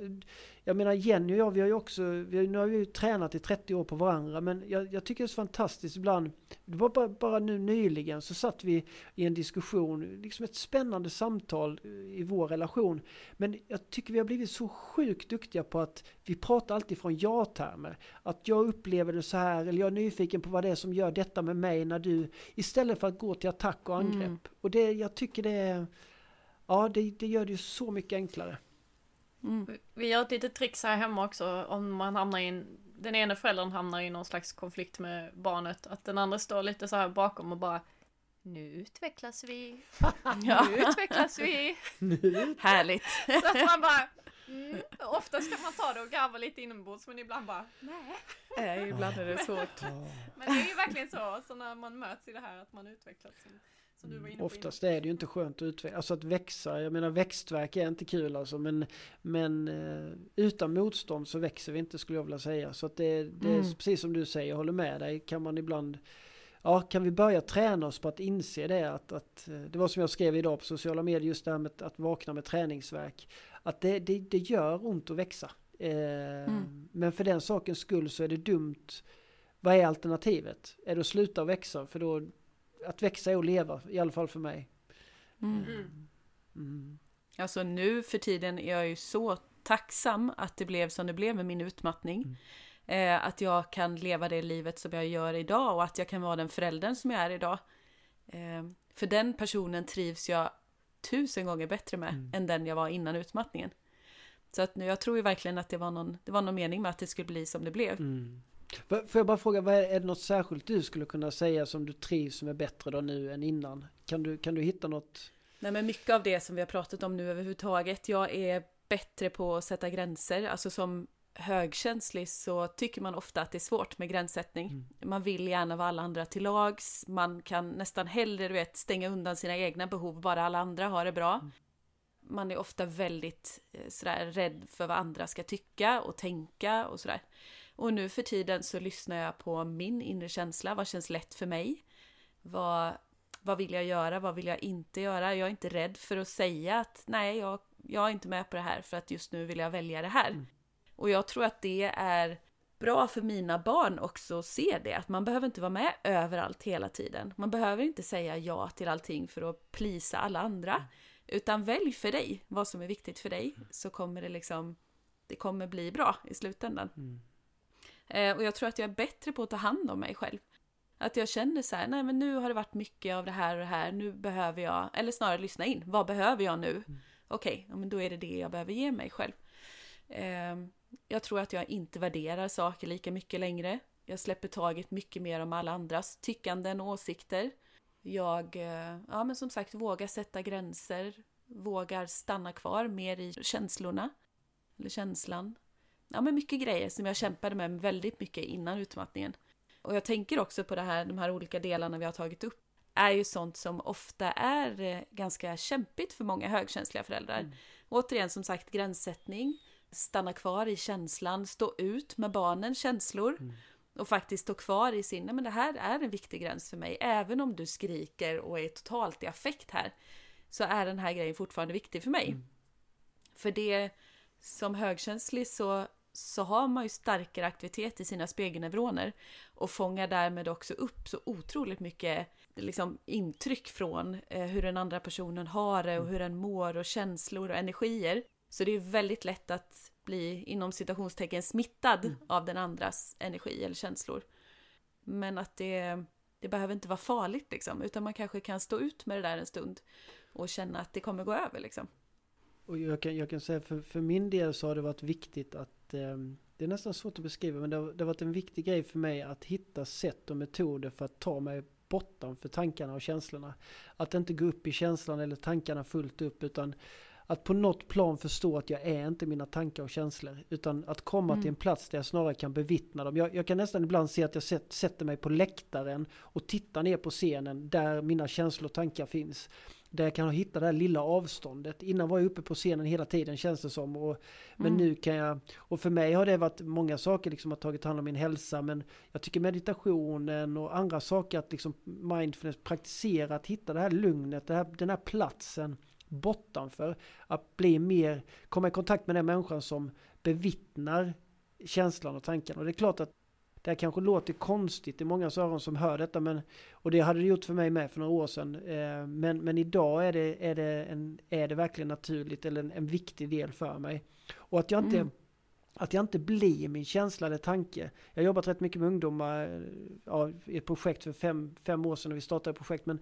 S3: jag menar Jenny och jag, vi har ju också, vi har, nu har vi ju tränat i 30 år på varandra, men jag, jag tycker det är så fantastiskt ibland. Det var bara, bara, nu nyligen så satt vi i en diskussion, liksom ett spännande samtal i vår relation. Men jag tycker vi har blivit så sjukt duktiga på att vi pratar alltid från ja-termer. Att jag upplever det så här, eller jag är nyfiken på vad det är som gör detta med mig när du, istället för att gå till attack och angrepp. Mm. Och det, jag tycker det är, ja det, det gör det ju så mycket enklare.
S1: Mm. Vi gör ett litet tricks här hemma också om man hamnar i en, den ena föräldern hamnar i någon slags konflikt med barnet. Att den andra står lite så här bakom och bara nu utvecklas vi. Nu utvecklas vi.
S2: Härligt.
S1: Så att man bara mm, Oftast kan man ta det och garva lite inombords men ibland bara nej.
S2: Nej, ibland är det svårt.
S1: Men det är ju verkligen så, så när man möts i det här att man utvecklas.
S3: Som du var inne på Oftast innan. är det ju inte skönt att utveckla, alltså att växa. Jag menar växtverk är inte kul alltså. Men, men eh, utan motstånd så växer vi inte skulle jag vilja säga. Så att det, det mm. är precis som du säger, jag håller med dig. Kan man ibland Ja, kan vi börja träna oss på att inse det att, att eh, det var som jag skrev idag på sociala medier just det här med att vakna med träningsverk. Att det, det, det gör ont att växa. Eh, mm. Men för den sakens skull så är det dumt. Vad är alternativet? Är det att sluta växa? För då, att växa att leva, i alla fall för mig. Mm.
S2: Mm. mm. Alltså nu för tiden är jag ju så tacksam att det blev som det blev med min utmattning. Mm. Eh, att jag kan leva det livet som jag gör idag och att jag kan vara den föräldern som jag är idag. Eh, för den personen trivs jag tusen gånger bättre med mm. än den jag var innan utmattningen. Så att nu, jag tror ju verkligen att det var någon, det var någon mening med att det skulle bli som det blev. Mm.
S3: Får jag bara fråga, vad är, är det något särskilt du skulle kunna säga som du trivs med bättre då nu än innan? Kan du, kan du hitta något?
S2: Nej men mycket av det som vi har pratat om nu överhuvudtaget. Jag är bättre på att sätta gränser. Alltså som högkänslig så tycker man ofta att det är svårt med gränssättning. Mm. Man vill gärna vara alla andra till lags. Man kan nästan hellre du vet, stänga undan sina egna behov, bara alla andra har det bra. Mm. Man är ofta väldigt eh, sådär rädd för vad andra ska tycka och tänka och sådär. Och nu för tiden så lyssnar jag på min inre känsla. Vad känns lätt för mig? Vad, vad vill jag göra? Vad vill jag inte göra? Jag är inte rädd för att säga att nej, jag, jag är inte med på det här för att just nu vill jag välja det här. Mm. Och jag tror att det är bra för mina barn också att se det, att man behöver inte vara med överallt hela tiden. Man behöver inte säga ja till allting för att plisa alla andra, mm. utan välj för dig vad som är viktigt för dig, så kommer det liksom, det kommer bli bra i slutändan. Mm. Eh, och jag tror att jag är bättre på att ta hand om mig själv. Att jag känner så här, nej men nu har det varit mycket av det här och det här, nu behöver jag, eller snarare lyssna in, vad behöver jag nu? Mm. okej, ja, då är det det jag behöver ge mig själv. Eh, jag tror att jag inte värderar saker lika mycket längre. Jag släpper taget mycket mer om alla andras tyckanden och åsikter. Jag, eh, ja men som sagt, vågar sätta gränser, vågar stanna kvar mer i känslorna, eller känslan. Ja men mycket grejer som jag kämpade med väldigt mycket innan utmattningen. Och jag tänker också på det här, de här olika delarna vi har tagit upp, är ju sånt som ofta är eh, ganska kämpigt för många högkänsliga föräldrar. Mm. Återigen som sagt gränssättning, stanna kvar i känslan, stå ut med barnens känslor. Mm. Och faktiskt stå kvar i sin, men det här är en viktig gräns för mig. Även om du skriker och är totalt i affekt här. Så är den här grejen fortfarande viktig för mig. Mm. För det, som högkänslig så, så har man ju starkare aktivitet i sina spegelneuroner. Och fångar därmed också upp så otroligt mycket liksom, intryck från eh, hur den andra personen har det och mm. hur den mår och känslor och energier. Så det är väldigt lätt att bli inom citationstecken smittad mm. av den andras energi eller känslor. Men att det, det behöver inte vara farligt liksom, utan man kanske kan stå ut med det där en stund och känna att det kommer gå över liksom.
S3: Och jag kan, jag kan säga för, för min del så har det varit viktigt att att eh, det är nästan svårt att beskriva men det har, det har varit en viktig grej för mig att hitta sätt och metoder för att ta mig bortom för tankarna och känslorna. Att inte gå upp i känslan eller tankarna fullt upp utan att på något plan förstå att jag är inte mina tankar och känslor. Utan att komma mm. till en plats där jag snarare kan bevittna dem. Jag, jag kan nästan ibland se att jag sätt, sätter mig på läktaren och tittar ner på scenen där mina känslor och tankar finns. Där jag kan hitta det här lilla avståndet. Innan var jag uppe på scenen hela tiden känns det som. Och, men mm. nu kan jag, och för mig har det varit många saker liksom att tagit hand om min hälsa. Men jag tycker meditationen och andra saker att liksom mindfulness, praktisera, att hitta det här lugnet, det här, den här platsen bortanför. Att bli mer, komma i kontakt med den människan som bevittnar känslan och tanken. Och det är klart att det här kanske låter konstigt i många öron som hör detta. Men, och det hade det gjort för mig med för några år sedan. Eh, men, men idag är det, är, det en, är det verkligen naturligt eller en, en viktig del för mig. Och att jag inte mm. Att jag inte blir min känsla eller tanke. Jag har jobbat rätt mycket med ungdomar ja, i ett projekt för fem, fem år sedan när vi startade projekt. Men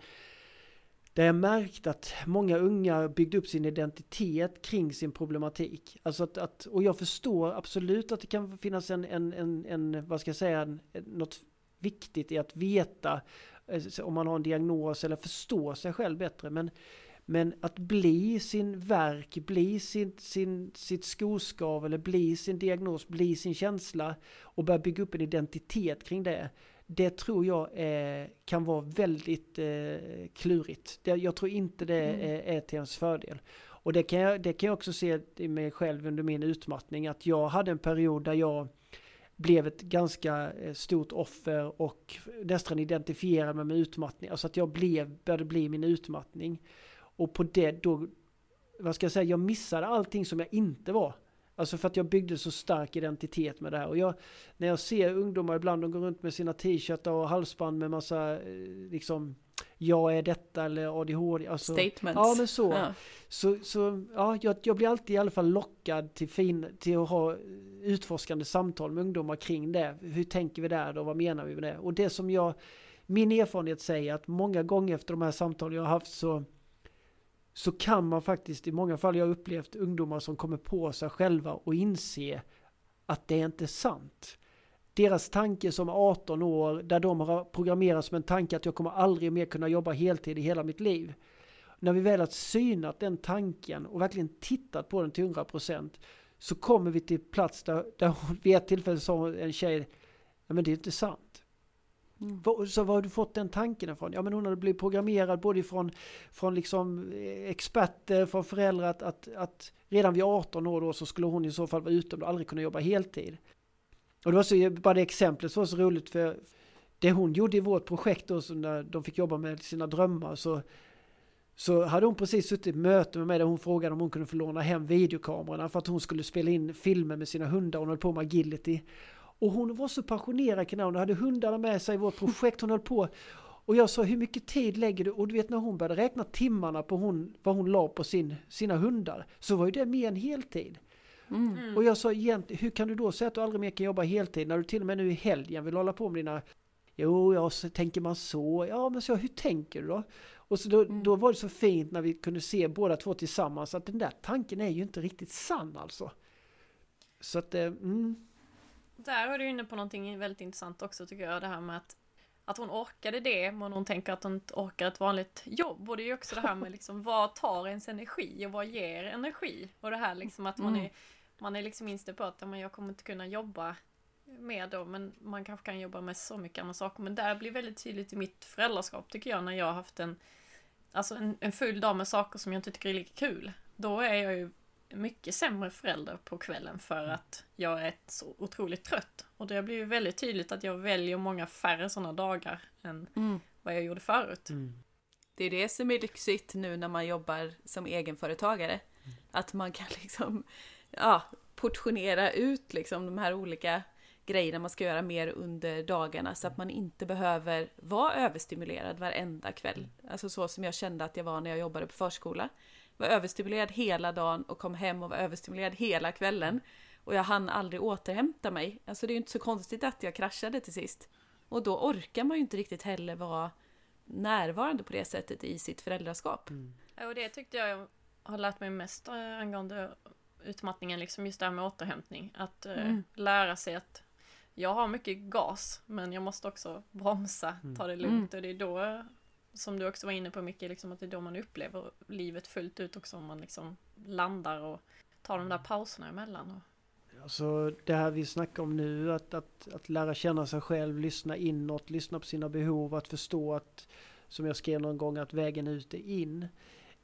S3: där jag märkt att många unga byggde upp sin identitet kring sin problematik. Alltså att, att, och jag förstår absolut att det kan finnas en, en, en, en vad ska jag säga, en, något viktigt i att veta eh, om man har en diagnos eller förstå sig själv bättre. Men, men att bli sin verk, bli sin, sin, sitt skoskav eller bli sin diagnos, bli sin känsla och börja bygga upp en identitet kring det det tror jag är, kan vara väldigt eh, klurigt. Det, jag tror inte det är, är till ens fördel. Och det kan, jag, det kan jag också se i mig själv under min utmattning. Att jag hade en period där jag blev ett ganska eh, stort offer och nästan identifierade mig med utmattning. Alltså att jag blev, började bli min utmattning. Och på det då, vad ska jag säga, jag missade allting som jag inte var. Alltså för att jag byggde så stark identitet med det här. Och jag, när jag ser ungdomar ibland, de går runt med sina t-shirtar och halsband med massa, eh, liksom, jag är detta eller ADHD. Alltså,
S2: Statements.
S3: Ja, men så. Ja. Så, så ja, jag, jag blir alltid i alla fall lockad till, fin, till att ha utforskande samtal med ungdomar kring det. Hur tänker vi där då? Vad menar vi med det? Och det som jag, min erfarenhet säger att många gånger efter de här samtalen jag har haft så så kan man faktiskt i många fall, jag har upplevt ungdomar som kommer på sig själva och inse att det är inte sant. Deras tanke som 18 år, där de har programmerat som en tanke att jag kommer aldrig mer kunna jobba heltid i hela mitt liv. När vi väl har synat den tanken och verkligen tittat på den till 100% så kommer vi till plats där, där vid ett tillfälle sa en tjej, nej men det är inte sant. Mm. Så var har du fått den tanken ifrån? Ja men hon hade blivit programmerad både från, från liksom eh, experter, från föräldrar att, att, att redan vid 18 år då så skulle hon i så fall vara ute och aldrig kunna jobba heltid. Och det var så, bara det exemplet så var så roligt för det hon gjorde i vårt projekt då, så när de fick jobba med sina drömmar så så hade hon precis suttit i möte med mig där hon frågade om hon kunde få låna hem videokamerorna för att hon skulle spela in filmer med sina hundar. Hon höll på med agility. Och hon var så passionerad kring. Hon hade hundarna med sig i vårt projekt. Hon höll på. Och jag sa hur mycket tid lägger du? Och du vet när hon började räkna timmarna på hon, vad hon la på sin, sina hundar. Så var ju det mer än heltid. Mm. Och jag sa egentligen, hur kan du då säga att du aldrig mer kan jobba heltid när du till och med nu i helgen vill hålla på med dina Jo, ja, så tänker man så. Ja, men så hur tänker du då? Och så då, mm. då var det så fint när vi kunde se båda två tillsammans att den där tanken är ju inte riktigt sann alltså. Så att, eh, mm.
S1: Där är du inne på någonting väldigt intressant också tycker jag, det här med att att hon orkade det, men hon tänker att hon inte orkar ett vanligt jobb. Och det är ju också det här med liksom, vad tar ens energi och vad ger energi? Och det här liksom att man mm. är, man är liksom inställd på att men jag kommer inte kunna jobba mer då, men man kanske kan jobba med så mycket andra saker. Men det blir väldigt tydligt i mitt föräldraskap tycker jag, när jag har haft en, alltså en, en full dag med saker som jag inte tycker är lika kul. Då är jag ju mycket sämre förälder på kvällen för mm. att jag är så otroligt trött. Och det blir ju väldigt tydligt att jag väljer många färre sådana dagar än mm. vad jag gjorde förut. Mm.
S2: Det är det som är lyxigt nu när man jobbar som egenföretagare. Mm. Att man kan liksom ja, portionera ut liksom de här olika grejerna man ska göra mer under dagarna så att man inte behöver vara överstimulerad varenda kväll. Mm. Alltså så som jag kände att jag var när jag jobbade på förskola var överstimulerad hela dagen och kom hem och var överstimulerad hela kvällen. Och jag hann aldrig återhämta mig. Alltså det är ju inte så konstigt att jag kraschade till sist. Och då orkar man ju inte riktigt heller vara närvarande på det sättet i sitt föräldraskap. Mm.
S1: Och det tyckte jag har lärt mig mest eh, angående utmattningen, liksom just det här med återhämtning. Att eh, mm. lära sig att jag har mycket gas, men jag måste också bromsa, ta det lugnt. Mm. Och det är då som du också var inne på mycket, liksom att det är då man upplever livet fullt ut också, om man liksom landar och tar de där pauserna emellan.
S3: Alltså det här vi snackar om nu, att, att, att lära känna sig själv, lyssna inåt, lyssna på sina behov, att förstå att, som jag skrev någon gång, att vägen ut är in.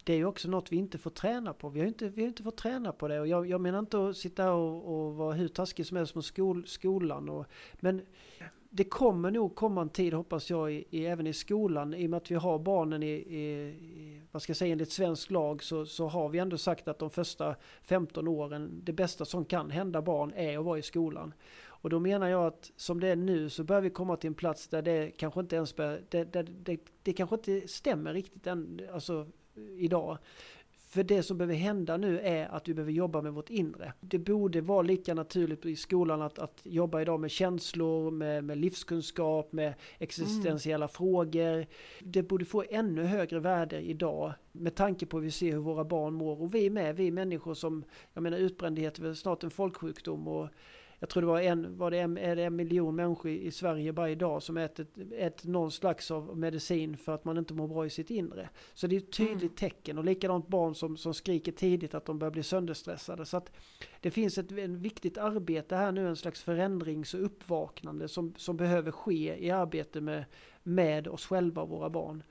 S3: Det är ju också något vi inte får träna på. Vi har inte, vi har inte fått träna på det. Och jag, jag menar inte att sitta och, och vara hur taskig som helst mot skol, skolan. Och, men det kommer nog komma en tid, hoppas jag, i, i, även i skolan. I och med att vi har barnen i, i, vad ska jag säga, enligt svensk lag så, så har vi ändå sagt att de första 15 åren, det bästa som kan hända barn är att vara i skolan. Och då menar jag att som det är nu så börjar vi komma till en plats där det kanske inte ens bör, det, det, det, det kanske inte stämmer riktigt än, alltså idag. För det som behöver hända nu är att vi behöver jobba med vårt inre. Det borde vara lika naturligt i skolan att, att jobba idag med känslor, med, med livskunskap, med existentiella mm. frågor. Det borde få ännu högre värde idag med tanke på att vi ser hur våra barn mår. Och vi med, vi människor som, jag menar utbrändhet är väl snart en folksjukdom. Och jag tror det var en, var det en, är det en miljon människor i Sverige varje dag som äter, äter någon slags av medicin för att man inte mår bra i sitt inre. Så det är ett tydligt mm. tecken och likadant barn som, som skriker tidigt att de börjar bli sönderstressade. Så att det finns ett en viktigt arbete här nu, en slags förändrings och uppvaknande som, som behöver ske i arbete med, med oss själva och våra barn.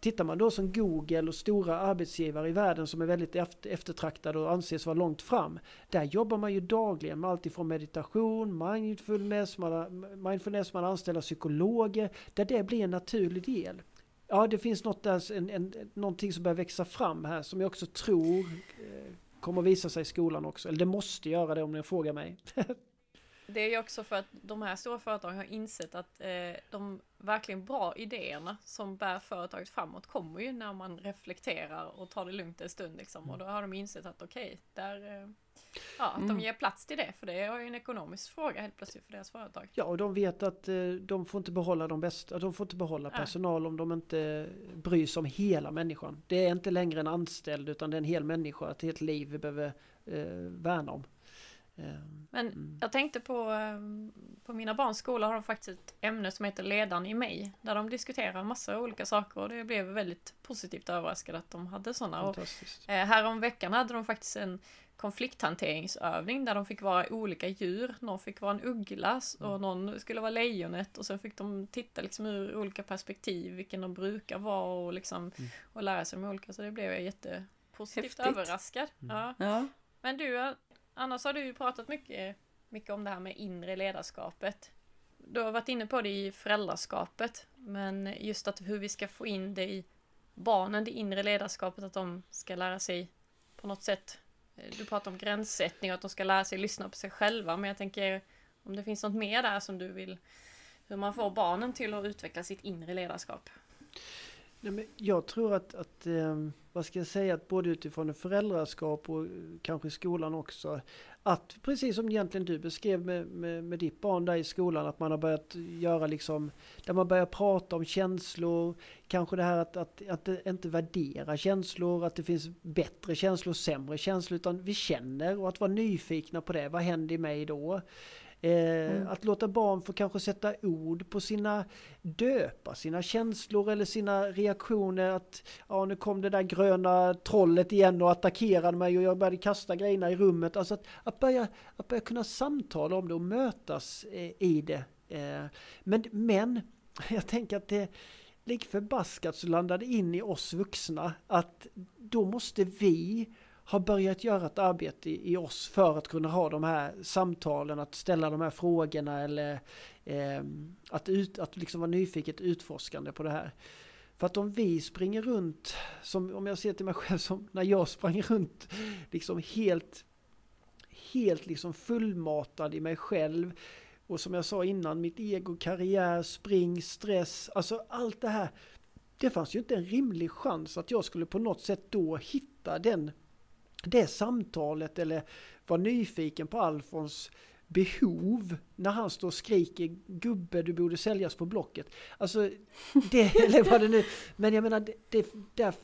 S3: Tittar man då som Google och stora arbetsgivare i världen som är väldigt eftertraktade och anses vara långt fram. Där jobbar man ju dagligen med allt ifrån meditation, mindfulness, man, mindfulness, man anställer psykologer. Där det blir en naturlig del. Ja, det finns något där, en, en, någonting som börjar växa fram här som jag också tror eh, kommer visa sig i skolan också. Eller det måste göra det om ni frågar mig.
S1: Det är ju också för att de här stora företagen har insett att eh, de verkligen bra idéerna som bär företaget framåt kommer ju när man reflekterar och tar det lugnt en stund liksom. Och då har de insett att okej, okay, där eh, Ja, att mm. de ger plats till det, för det är ju en ekonomisk fråga helt plötsligt för deras företag.
S3: Ja, och de vet att eh, de får inte behålla de bästa, de får inte behålla personal om de inte bryr sig om hela människan. Det är inte längre en anställd utan det är en hel människa, ett helt liv vi behöver eh, värna om.
S1: Ehm, Men mm. jag tänkte på, ehm, på mina barns skola har de faktiskt ett ämne som heter Ledaren i mig. Där de diskuterar massa olika saker och det blev väldigt positivt överraskad att de hade sådana. Och, eh, härom veckan hade de faktiskt en konflikthanteringsövning där de fick vara olika djur. Någon fick vara en uggla och mm. någon skulle vara lejonet och sen fick de titta liksom ur olika perspektiv vilken de brukar vara och liksom mm. och lära sig de olika. Så det blev jag jättepositivt Häftigt. överraskad. Mm. Ja. ja. Men du, Annars har du ju pratat mycket, mycket om det här med inre ledarskapet. Du har varit inne på det i föräldraskapet, men just att hur vi ska få in det i barnen, det inre ledarskapet, att de ska lära sig på något sätt. Eh, du pratar om gränssättning och att de ska lära sig lyssna på sig själva, men jag tänker om det finns något mer där som du vill, hur man får barnen till att utveckla sitt inre ledarskap?
S3: Nej, men jag tror att, att eh, vad ska jag säga, att både utifrån föräldraskap och eh, kanske skolan också, att precis som egentligen du beskrev med, med, med ditt barn där i skolan, att man har börjat göra liksom, där man börjar prata om känslor, kanske det här att, att, att inte värdera känslor, att det finns bättre känslor och sämre känslor, utan vi känner och att vara nyfikna på det, vad händer i mig då? Eh, mm. Att låta barn få kanske sätta ord på sina, döpa sina känslor eller sina reaktioner. Att ja, nu kom det där gröna trollet igen och attackerade mig och jag började kasta grejerna i rummet. Alltså att, att, börja, att börja kunna samtala om det och mötas eh, i det. Eh, men, men jag tänker att det lik förbaskat så landade in i oss vuxna att då måste vi har börjat göra ett arbete i, i, oss för att kunna ha de här samtalen, att ställa de här frågorna eller eh, att, ut, att liksom vara nyfiket utforskande på det här. För att om vi springer runt, som om jag ser till mig själv som när jag sprang runt liksom helt, helt liksom fullmatad i mig själv. Och som jag sa innan, mitt ego, karriär, spring, stress, alltså allt det här. Det fanns ju inte en rimlig chans att jag skulle på något sätt då hitta den det samtalet eller vara nyfiken på Alfons behov när han står och skriker gubbe du borde säljas på Blocket. Alltså, det, eller vad det nu, men jag menar, det, det, där,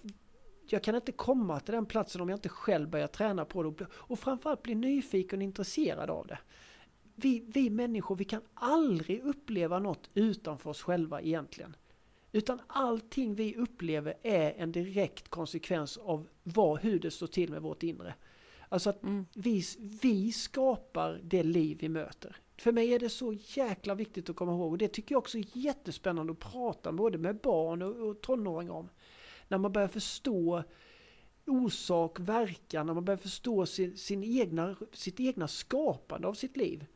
S3: jag kan inte komma till den platsen om jag inte själv börjar träna på det och framförallt bli nyfiken och intresserad av det. Vi, vi människor, vi kan aldrig uppleva något utanför oss själva egentligen. Utan allting vi upplever är en direkt konsekvens av vad, hur det står till med vårt inre. Alltså att mm. vi, vi skapar det liv vi möter. För mig är det så jäkla viktigt att komma ihåg och det tycker jag också är jättespännande att prata både med barn och, och tonåringar om. När man börjar förstå orsak, verkan, när man börjar förstå sin, sin egna, sitt egna skapande av sitt liv.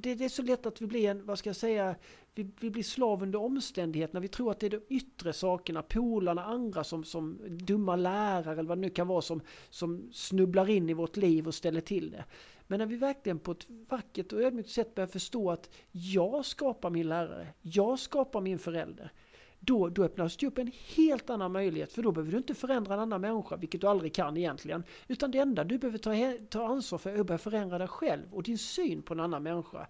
S3: Det, det, är så lätt att vi blir en, vad ska jag säga, vi, vi blir slav under omständigheterna. Vi tror att det är de yttre sakerna, polarna, andra som, som dumma lärare eller vad det nu kan vara som, som snubblar in i vårt liv och ställer till det. Men när vi verkligen på ett vackert och ödmjukt sätt börjar förstå att jag skapar min lärare, jag skapar min förälder. Då, då öppnas det upp en helt annan möjlighet för då behöver du inte förändra en annan människa, vilket du aldrig kan egentligen. Utan det enda du behöver ta, ta ansvar för är att börja förändra dig själv och din syn på en annan människa.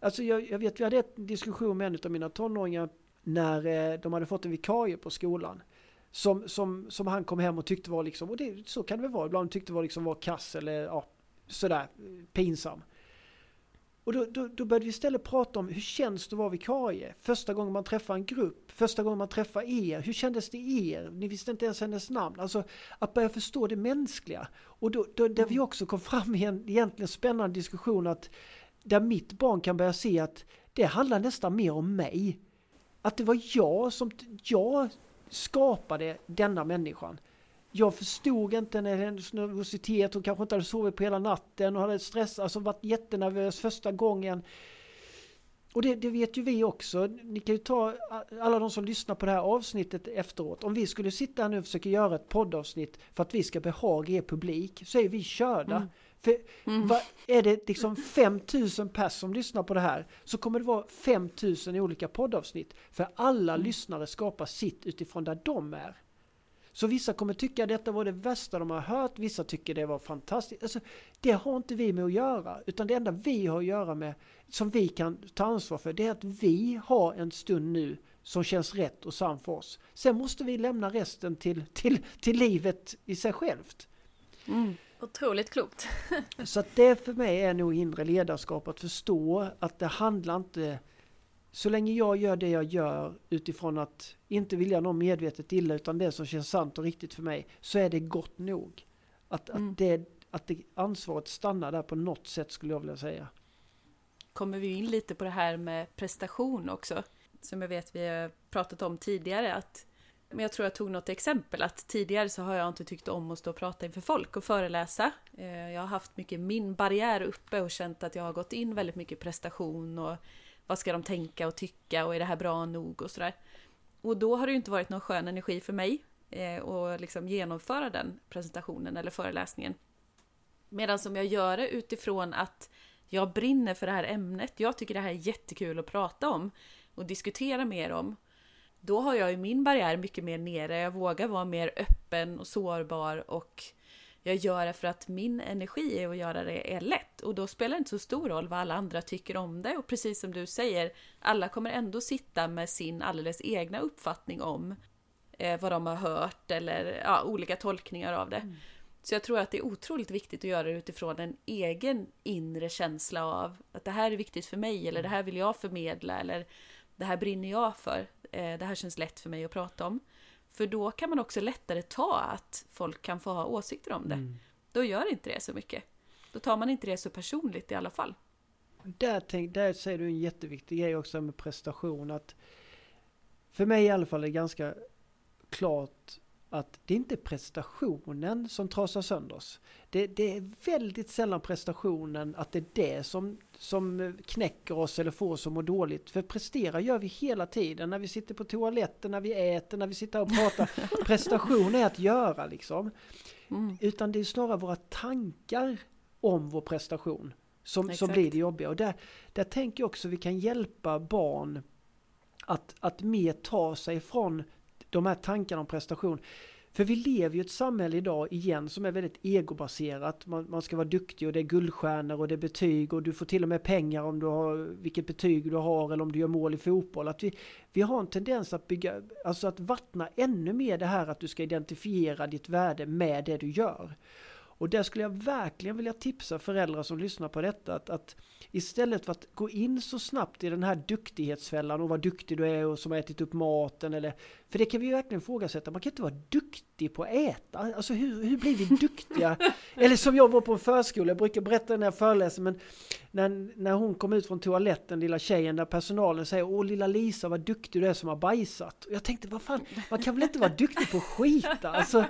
S3: Alltså jag, jag vet, vi hade en diskussion med en av mina tonåringar när eh, de hade fått en vikarie på skolan. Som, som, som han kom hem och tyckte var liksom, och det, så kan det väl vara, ibland tyckte var liksom var kass eller ja, sådär pinsam. Och då, då, då började vi istället prata om hur känns det att vara vikarie? Första gången man träffar en grupp, första gången man träffar er, hur kändes det er? Ni visste inte ens hennes namn. Alltså att börja förstå det mänskliga. Och då, då, där vi mm. också kom fram i en egentligen spännande diskussion att där mitt barn kan börja se att det handlar nästan mer om mig. Att det var jag som, jag skapade denna människan. Jag förstod inte hennes nervositet, hon kanske inte hade sovit på hela natten och hade stressat, alltså varit jättenervös första gången. Och det, det, vet ju vi också. Ni kan ju ta alla de som lyssnar på det här avsnittet efteråt. Om vi skulle sitta här nu och försöka göra ett poddavsnitt för att vi ska behaga er publik så är vi körda. Mm. För mm. vad, är det liksom 5000 pers som lyssnar på det här så kommer det vara 5000 i olika poddavsnitt. För alla mm. lyssnare skapar sitt utifrån där de är. Så vissa kommer tycka att detta var det värsta de har hört, vissa tycker det var fantastiskt. Alltså, det har inte vi med att göra, utan det enda vi har att göra med, som vi kan ta ansvar för, det är att vi har en stund nu som känns rätt och sann för oss. Sen måste vi lämna resten till, till, till livet i sig självt.
S1: Mm. Otroligt klokt.
S3: så att det för mig är nog inre ledarskap att förstå att det handlar inte så länge jag gör det jag gör utifrån att inte vilja någon medvetet illa utan det som känns sant och riktigt för mig så är det gott nog. Att, mm. att, det, att det ansvaret stannar där på något sätt skulle jag vilja säga.
S2: Kommer vi in lite på det här med prestation också? Som jag vet vi har pratat om tidigare att men jag tror jag tog något exempel att tidigare så har jag inte tyckt om att stå och prata inför folk och föreläsa. Eh, jag har haft mycket min barriär uppe och känt att jag har gått in väldigt mycket prestation och vad ska de tänka och tycka och är det här bra nog och sådär. Och då har det ju inte varit någon skön energi för mig eh, att liksom genomföra den presentationen eller föreläsningen. Medan som jag gör det utifrån att jag brinner för det här ämnet. Jag tycker det här är jättekul att prata om och diskutera mer om. då har jag ju min barriär mycket mer nere. Jag vågar vara mer öppen och sårbar och jag gör det för att min energi är att göra det är lätt och då spelar det inte så stor roll vad alla andra tycker om det och precis som du säger, alla kommer ändå sitta med sin alldeles egna uppfattning om eh, vad de har hört eller ja, olika tolkningar av det. Mm. Så jag tror att det är otroligt viktigt att göra det utifrån en egen inre känsla av att det här är viktigt för mig eller det här vill jag förmedla eller det här brinner jag för. Eh, det här känns lätt för mig att prata om. För då kan man också lättare ta att folk kan få ha åsikter om det. Mm. Då gör inte det så mycket. Då tar man inte det så personligt i alla fall.
S3: Där, tänk, där säger du en jätteviktig grej också med prestation. Att för mig i alla fall är det ganska klart att det är inte prestationen som trasar sönder oss. Det, det, är väldigt sällan prestationen att det är det som, som knäcker oss eller får oss att må dåligt. För prestera gör vi hela tiden när vi sitter på toaletten, när vi äter, när vi sitter och pratar. Prestation är att göra liksom. Mm. Utan det är snarare våra tankar om vår prestation som, som blir det jobbiga. Och där, där tänker jag också att vi kan hjälpa barn att, att mer ta sig från de här tankarna om prestation. För vi lever ju ett samhälle idag igen som är väldigt egobaserat. Man, man, ska vara duktig och det är guldstjärnor och det är betyg och du får till och med pengar om du har vilket betyg du har eller om du gör mål i fotboll. Att vi, vi har en tendens att bygga, alltså att vattna ännu mer det här att du ska identifiera ditt värde med det du gör. Och där skulle jag verkligen vilja tipsa föräldrar som lyssnar på detta att, att istället för att gå in så snabbt i den här duktighetsfällan och vad duktig du är och som har ätit upp maten eller för det kan vi ju verkligen ifrågasätta. Man kan inte vara duktig på att äta. Alltså hur, hur blir vi duktiga? eller som jag var på en förskola, jag brukar berätta när jag föreläser men när, när hon kom ut från toaletten, lilla tjejen, där personalen säger Åh lilla Lisa vad duktig du är som har bajsat. Och jag tänkte vad fan, man kan väl inte vara duktig på att skita? Alltså,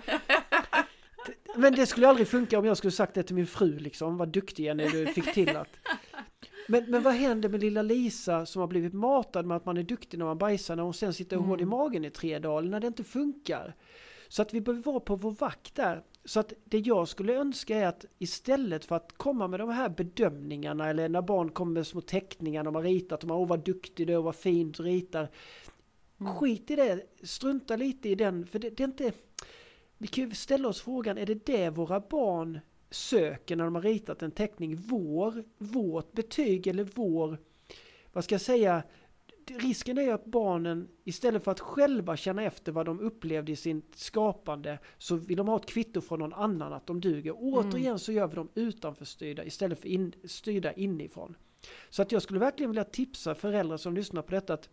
S3: men det skulle aldrig funka om jag skulle sagt det till min fru liksom. Vad duktig är du fick till att... Men, men vad händer med lilla Lisa som har blivit matad med att man är duktig när man bajsar när hon sen sitter mm. hård i magen i tre dagar när det inte funkar? Så att vi behöver vara på vår vakt där. Så att det jag skulle önska är att istället för att komma med de här bedömningarna eller när barn kommer med små teckningar de har ritat, de har åh vad duktig du är och vad fint du ritar. Mm. Skit i det, strunta lite i den, för det, det är inte vi kan ju ställa oss frågan, är det det våra barn söker när de har ritat en teckning? Vår, vårt betyg eller vår, vad ska jag säga, risken är att barnen istället för att själva känna efter vad de upplevde i sin skapande så vill de ha ett kvitto från någon annan att de duger. Mm. Återigen så gör vi dem utanförstyrda istället för in, styrda inifrån. Så att jag skulle verkligen vilja tipsa föräldrar som lyssnar på detta att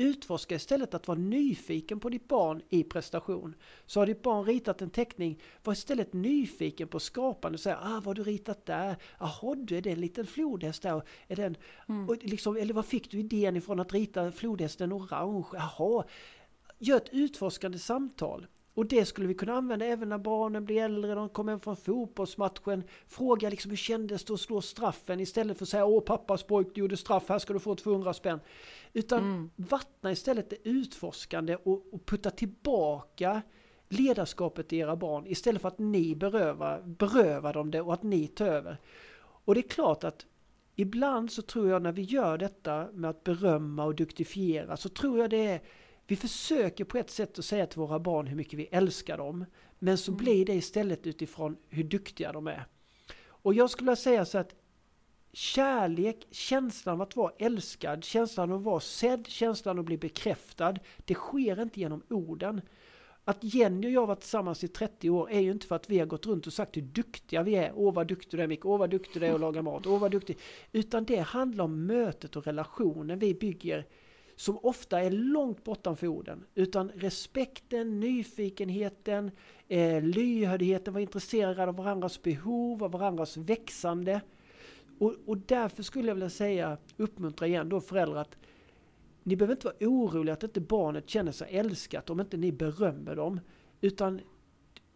S3: Utforska istället att vara nyfiken på ditt barn i prestation. Så har ditt barn ritat en teckning, var istället nyfiken på skapande och säga ah, vad har du ritat där? Jaha, du är det en liten flodhäst där? Är den, mm. och liksom, eller vad fick du idén ifrån att rita flodhästen orange? Jaha, gör ett utforskande samtal. Och det skulle vi kunna använda även när barnen blir äldre, de kommer hem från fotbollsmatchen. Fråga liksom hur kändes det att slå straffen istället för att säga åh pappas pojk du gjorde straff, här ska du få 200 spänn. Utan mm. vattna istället det utforskande och, och putta tillbaka ledarskapet i era barn istället för att ni berövar, berövar dem det och att ni tar över. Och det är klart att ibland så tror jag när vi gör detta med att berömma och duktifiera så tror jag det är vi försöker på ett sätt att säga till våra barn hur mycket vi älskar dem. Men så mm. blir det istället utifrån hur duktiga de är. Och jag skulle säga så att kärlek, känslan av att vara älskad, känslan av att vara sedd, känslan av att bli bekräftad. Det sker inte genom orden. Att Jenny och jag har varit tillsammans i 30 år är ju inte för att vi har gått runt och sagt hur duktiga vi är. Åh vad duktig du är Micke, åh vad duktig du är att laga mat, åh vad duktig. Utan det handlar om mötet och relationen vi bygger som ofta är långt bortanför orden. Utan respekten, nyfikenheten, eh, lyhördheten, vara intresserad av varandras behov, av varandras växande. Och, och därför skulle jag vilja säga, uppmuntra igen då föräldrar att ni behöver inte vara oroliga att inte barnet känner sig älskat om inte ni berömmer dem. Utan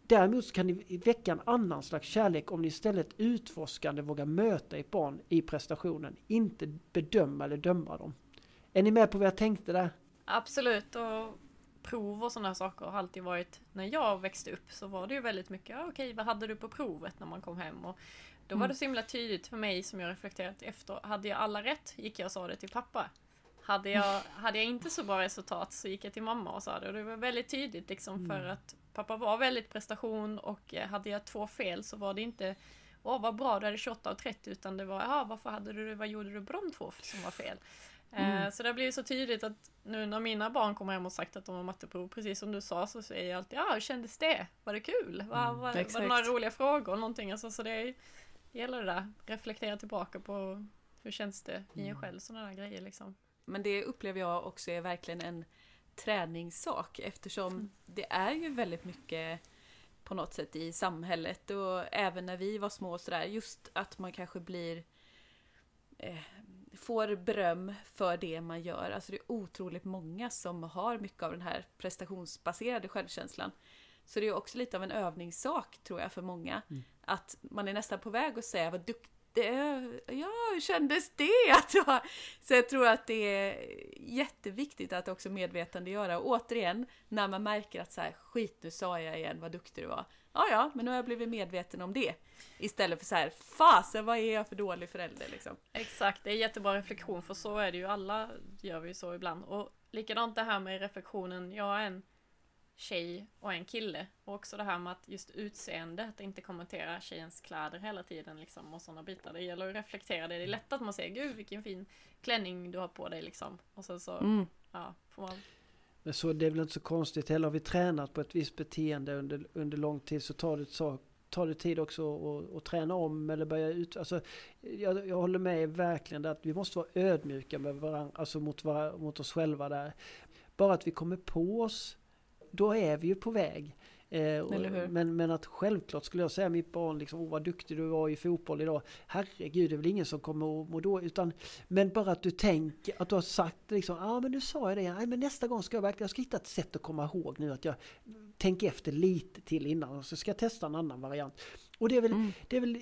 S3: däremot kan ni väcka en annan slags kärlek om ni istället utforskande vågar möta ett barn i prestationen. Inte bedöma eller döma dem. Är ni med på vad jag tänkte där?
S1: Absolut. Och prov och sådana saker har alltid varit, när jag växte upp så var det ju väldigt mycket, okej vad hade du på provet när man kom hem? Och då var mm. det så himla tydligt för mig som jag reflekterat efter, hade jag alla rätt gick jag och sa det till pappa. hade jag, hade jag inte så bra resultat så gick jag till mamma och sa det och det var väldigt tydligt liksom för att pappa var väldigt prestation och eh, hade jag två fel så var det inte Åh vad bra du hade 28 och 30 utan det var ja varför hade du vad gjorde du på de två som var fel? Eh, Så det har blivit så tydligt att nu när mina barn kommer hem och sagt att de har matteprov, precis som du sa, så säger jag alltid ja, hur kändes det? Var det kul? Var, var, var det några roliga frågor? Någonting? Alltså, så det, gäller det där, reflektera tillbaka på hur känns det i en själv, sådana där grejer liksom.
S2: Men det upplever jag också är verkligen en träningssak eftersom det är ju väldigt mycket på något sätt i samhället och även när vi var små och sådär, just att man kanske blir eh, får beröm för det man gör. Alltså det är otroligt många som har mycket av den här prestationsbaserade självkänslan. Så det är också lite av en övningssak tror jag för många. Att man är nästan på väg att säga vad duktig Ja, hur kändes det? Att jag... Så jag tror att det är jätteviktigt att också medvetandegöra. Och återigen, när man märker att så här, skit nu sa jag igen vad duktig du var. Ja, ja, men nu har jag blivit medveten om det. Istället för så här, fasen vad är jag för dålig förälder liksom.
S1: Exakt, det är jättebra reflektion för så är det ju, alla gör vi ju så ibland. Och likadant det här med reflektionen, jag har en tjej och en kille. Och också det här med att just utseende, att inte kommentera tjejens kläder hela tiden liksom och sådana bitar. Det gäller att reflektera det. Det är lätt att man säger gud vilken fin klänning du har på dig liksom. Och sen så,
S2: Mm.
S1: ja, får man
S3: Men så det är väl inte så konstigt heller. Har vi tränat på ett visst beteende under, under lång tid så tar det, så, tar det tid också att, att träna om eller börja ut. Alltså, jag, jag håller med verkligen att vi måste vara ödmjuka med varandra, alltså mot, var, mot oss själva där. Bara att vi kommer på oss, då är vi ju på väg. Eh, och- men, men att självklart skulle jag säga mitt barn liksom, åh vad duktig du var i fotboll idag. Herregud, det är väl ingen som kommer att må då. Utan, men bara att du tänker, att du har sagt liksom, ja ah, men nu sa jag det, Nej, men nästa gång ska jag verkligen, jag ska hitta ett sätt att komma ihåg nu att jag tänker efter lite till innan och så ska jag testa en annan variant. Och det är väl,
S2: Mm.
S3: det är väl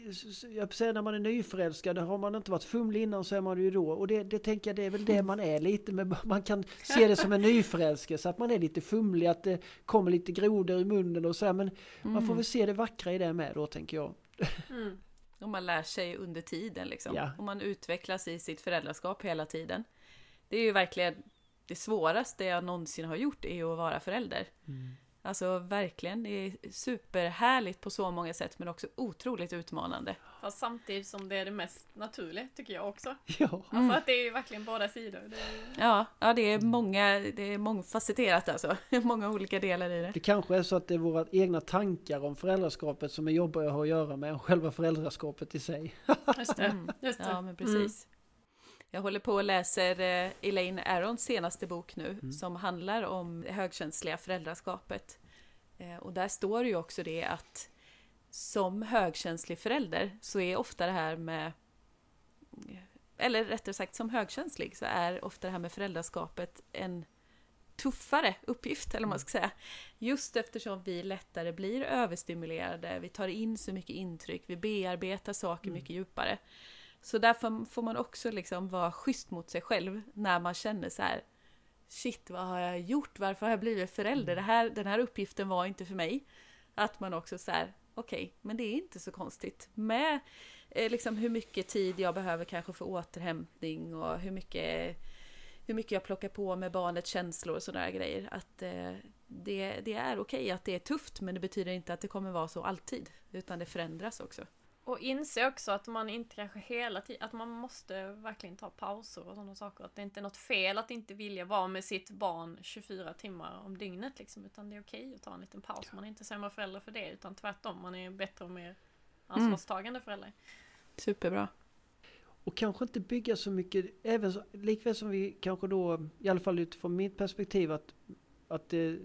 S3: jag säger när man är nyförälskad, har man inte varit fumlig innan så är man det ju då. Och det, det tänker jag, det är väl det man är lite, men man kan se det som en nyförälskelse, att man är lite fumlig, att det kommer lite grodor i munnen och så här, men man får väl se det vackra i det med då, tänker jag.
S1: mm.
S2: Och man lär sig under tiden liksom.
S3: Ja.
S2: Och man utvecklas i sitt föräldraskap hela tiden. Det är ju verkligen det svåraste jag någonsin har gjort är att vara förälder. Alltså verkligen, det är superhärligt på så många sätt men också otroligt utmanande.
S1: Fast samtidigt som det är det mest naturliga tycker jag också.
S3: Ja.
S1: Alltså att det är verkligen båda sidor. Det är,
S2: Ja, ja det är många, det är mångfacetterat alltså. Många olika delar i det.
S3: Det kanske är så att det är våra egna tankar om föräldraskapet som är jobbigare att ha att göra med än själva föräldraskapet i sig.
S1: just det.
S2: Mm.
S1: Just det.
S2: Ja, men precis. Jag håller på och läser eh, Elaine Arons senaste bok nu som handlar om det högkänsliga föräldraskapet. Eh, Och där står det ju också det att som högkänslig förälder så är ofta det här med eller rättare sagt som högkänslig så är ofta det här med föräldraskapet en tuffare uppgift, eller vad man ska säga. Just eftersom vi lättare blir överstimulerade, vi tar in så mycket intryck, vi bearbetar saker mycket djupare. Så därför får man också liksom vara schysst mot sig själv när man känner så här Shit, vad har jag gjort? Varför har jag blivit förälder? Det här, den här uppgiften var inte för mig. Att man också så här, okej, men det är inte så konstigt. Med eh, liksom hur mycket tid jag behöver kanske för återhämtning och hur mycket, hur mycket jag plockar på med barnets känslor och sådana grejer. Att eh, det, det är okej att det är tufft, men det betyder inte att det kommer vara så alltid. Utan det förändras också.
S1: Och inse också att man inte kanske hela tiden, att man måste verkligen ta pauser och sådana saker. Att det inte är något fel att inte vilja vara med sitt barn 24 timmar om dygnet liksom. Utan det är okej att ta en liten paus. Man är inte sämre förälder för det, utan tvärtom. Man är bättre och mer ansvarstagande förälder.
S2: Superbra.
S3: Och kanske inte bygga så mycket, även så, likväl som vi kanske då, i alla fall utifrån mitt perspektiv, att, att det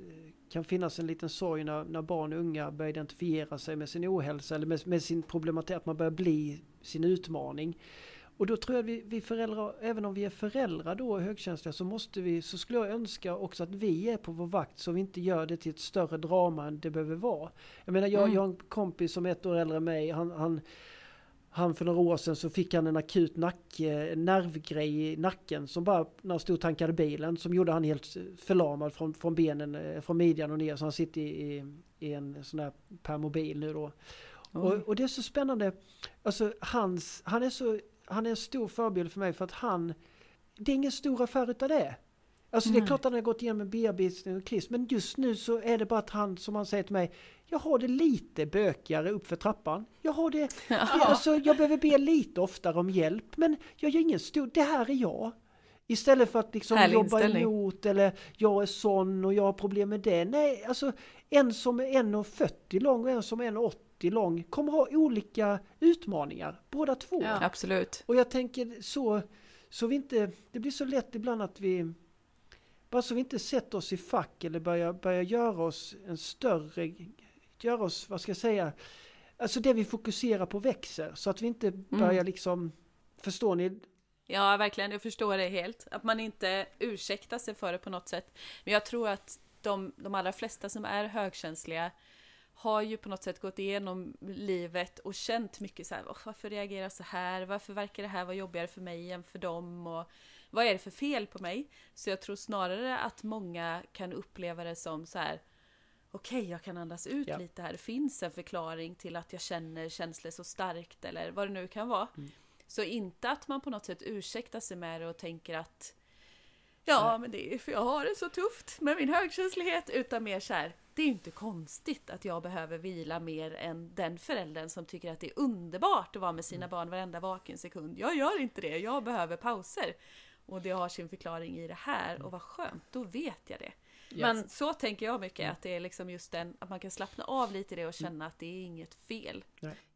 S3: kan finnas en liten sorg när, när barn och unga börjar identifiera sig med sin ohälsa eller med, med sin problematik, att man börjar bli sin utmaning. Och då tror jag att vi, vi föräldrar, även om vi är föräldrar då och högkänsliga så måste vi, så skulle jag önska också att vi är på vår vakt så vi inte gör det till ett större drama än det behöver vara. Jag menar jag,
S2: Mm.
S3: jag har en kompis som är ett år äldre än mig, han, han han för några år sedan så fick han en akut nack, eh, nervgrej i nacken som bara när han stod och tankade bilen som gjorde han helt förlamad från, från benen, eh, från midjan och ner så han sitter i, i, en sån här permobil nu då. Och, och det är så spännande, alltså hans, han är så, han är en stor förebild för mig för att han det är ingen stor affär utav det. Alltså det är klart att han har gått igenom en bearbetning och kris, men just nu så är det bara att han, som han säger till mig, jag har det lite bökigare uppför trappan. Jag har det, det alltså jag behöver be lite oftare om hjälp, men jag gör ingen stor, det här är jag. Istället för att liksom
S2: Härlig
S3: jobba emot eller jag är sån och jag har problem med det. Nej, alltså en som är 1,40 lång och en som är 1,80 lång kommer ha olika utmaningar, båda två.
S1: Ja.
S2: Absolut.
S3: Och jag tänker så, så vi inte, det blir så lätt ibland att vi, bara så vi inte sätter oss i fack eller börjar, börjar göra oss en större, göra oss, vad ska jag säga, alltså det vi fokuserar på växer så att vi inte börjar liksom, förstår ni?
S2: Ja, verkligen. Jag förstår det helt. Att man inte ursäktar sig för det på något sätt. Men jag tror att de, de allra flesta som är högkänsliga har ju på något sätt gått igenom livet och känt mycket så här, "Åh, varför reagerar jag så här? Varför verkar det här vara jobbigare för mig än för dem? Och vad är det för fel på mig? Så jag tror snarare att många kan uppleva det som så här, okej, jag kan andas ut
S3: Ja.
S2: lite här. Det finns en förklaring till att jag känner känslor så starkt eller vad det nu kan vara. Så inte att man på något sätt ursäktar sig med det och tänker att Ja, men det är för jag har det så tufft med min högkänslighet. Utan mer så här, det är inte konstigt att jag behöver vila mer än den föräldern som tycker att det är underbart att vara med sina barn varenda vaken sekund. Jag gör inte det, jag behöver pauser. Och det har sin förklaring i det här och vad skönt, då vet jag det. Men så tänker jag mycket, att det är liksom just den, att man kan slappna av lite i det och känna att det är inget fel.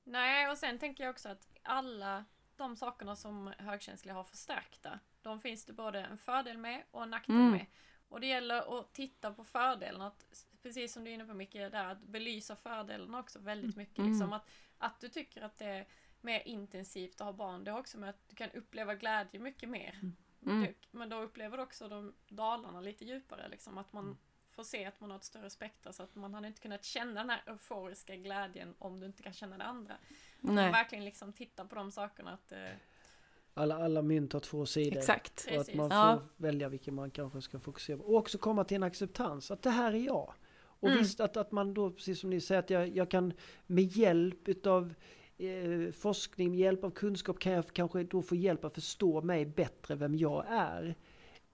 S1: Nej, och sen tänker jag också att alla de sakerna som högkänsliga har förstärkta, de finns det både en fördel med och en nackdel
S2: Mm.
S1: med. Och det gäller att titta på fördelen, att, precis som du är inne på Micke, där, att belysa fördelarna också väldigt mycket.
S2: Mm.
S1: Liksom, att, att du tycker att det är mer intensivt att ha barn, det har också med att du kan uppleva glädje mycket mer.
S2: Mm.
S1: Du, men då upplever du också de dalarna lite djupare, liksom, att man får se att man har ett större spektra, så att man hade inte kunnat känna den här euforiska glädjen om du inte kan känna det andra. Man
S2: Nej,
S1: verkligen liksom titta på de sakerna. Att, eh,
S3: Alla, alla mynt har två sidor.
S2: exakt.
S3: Och att
S1: Precis.
S3: man får
S2: Ja.
S3: välja vilken man kanske ska fokusera på. Och också komma till en acceptans, att det här är jag. Och
S2: Mm.
S3: visst att, att man då, precis som ni säger, att jag, jag kan med hjälp utav eh, forskning, med hjälp av kunskap kan jag kanske då få hjälp att förstå mig bättre vem jag är.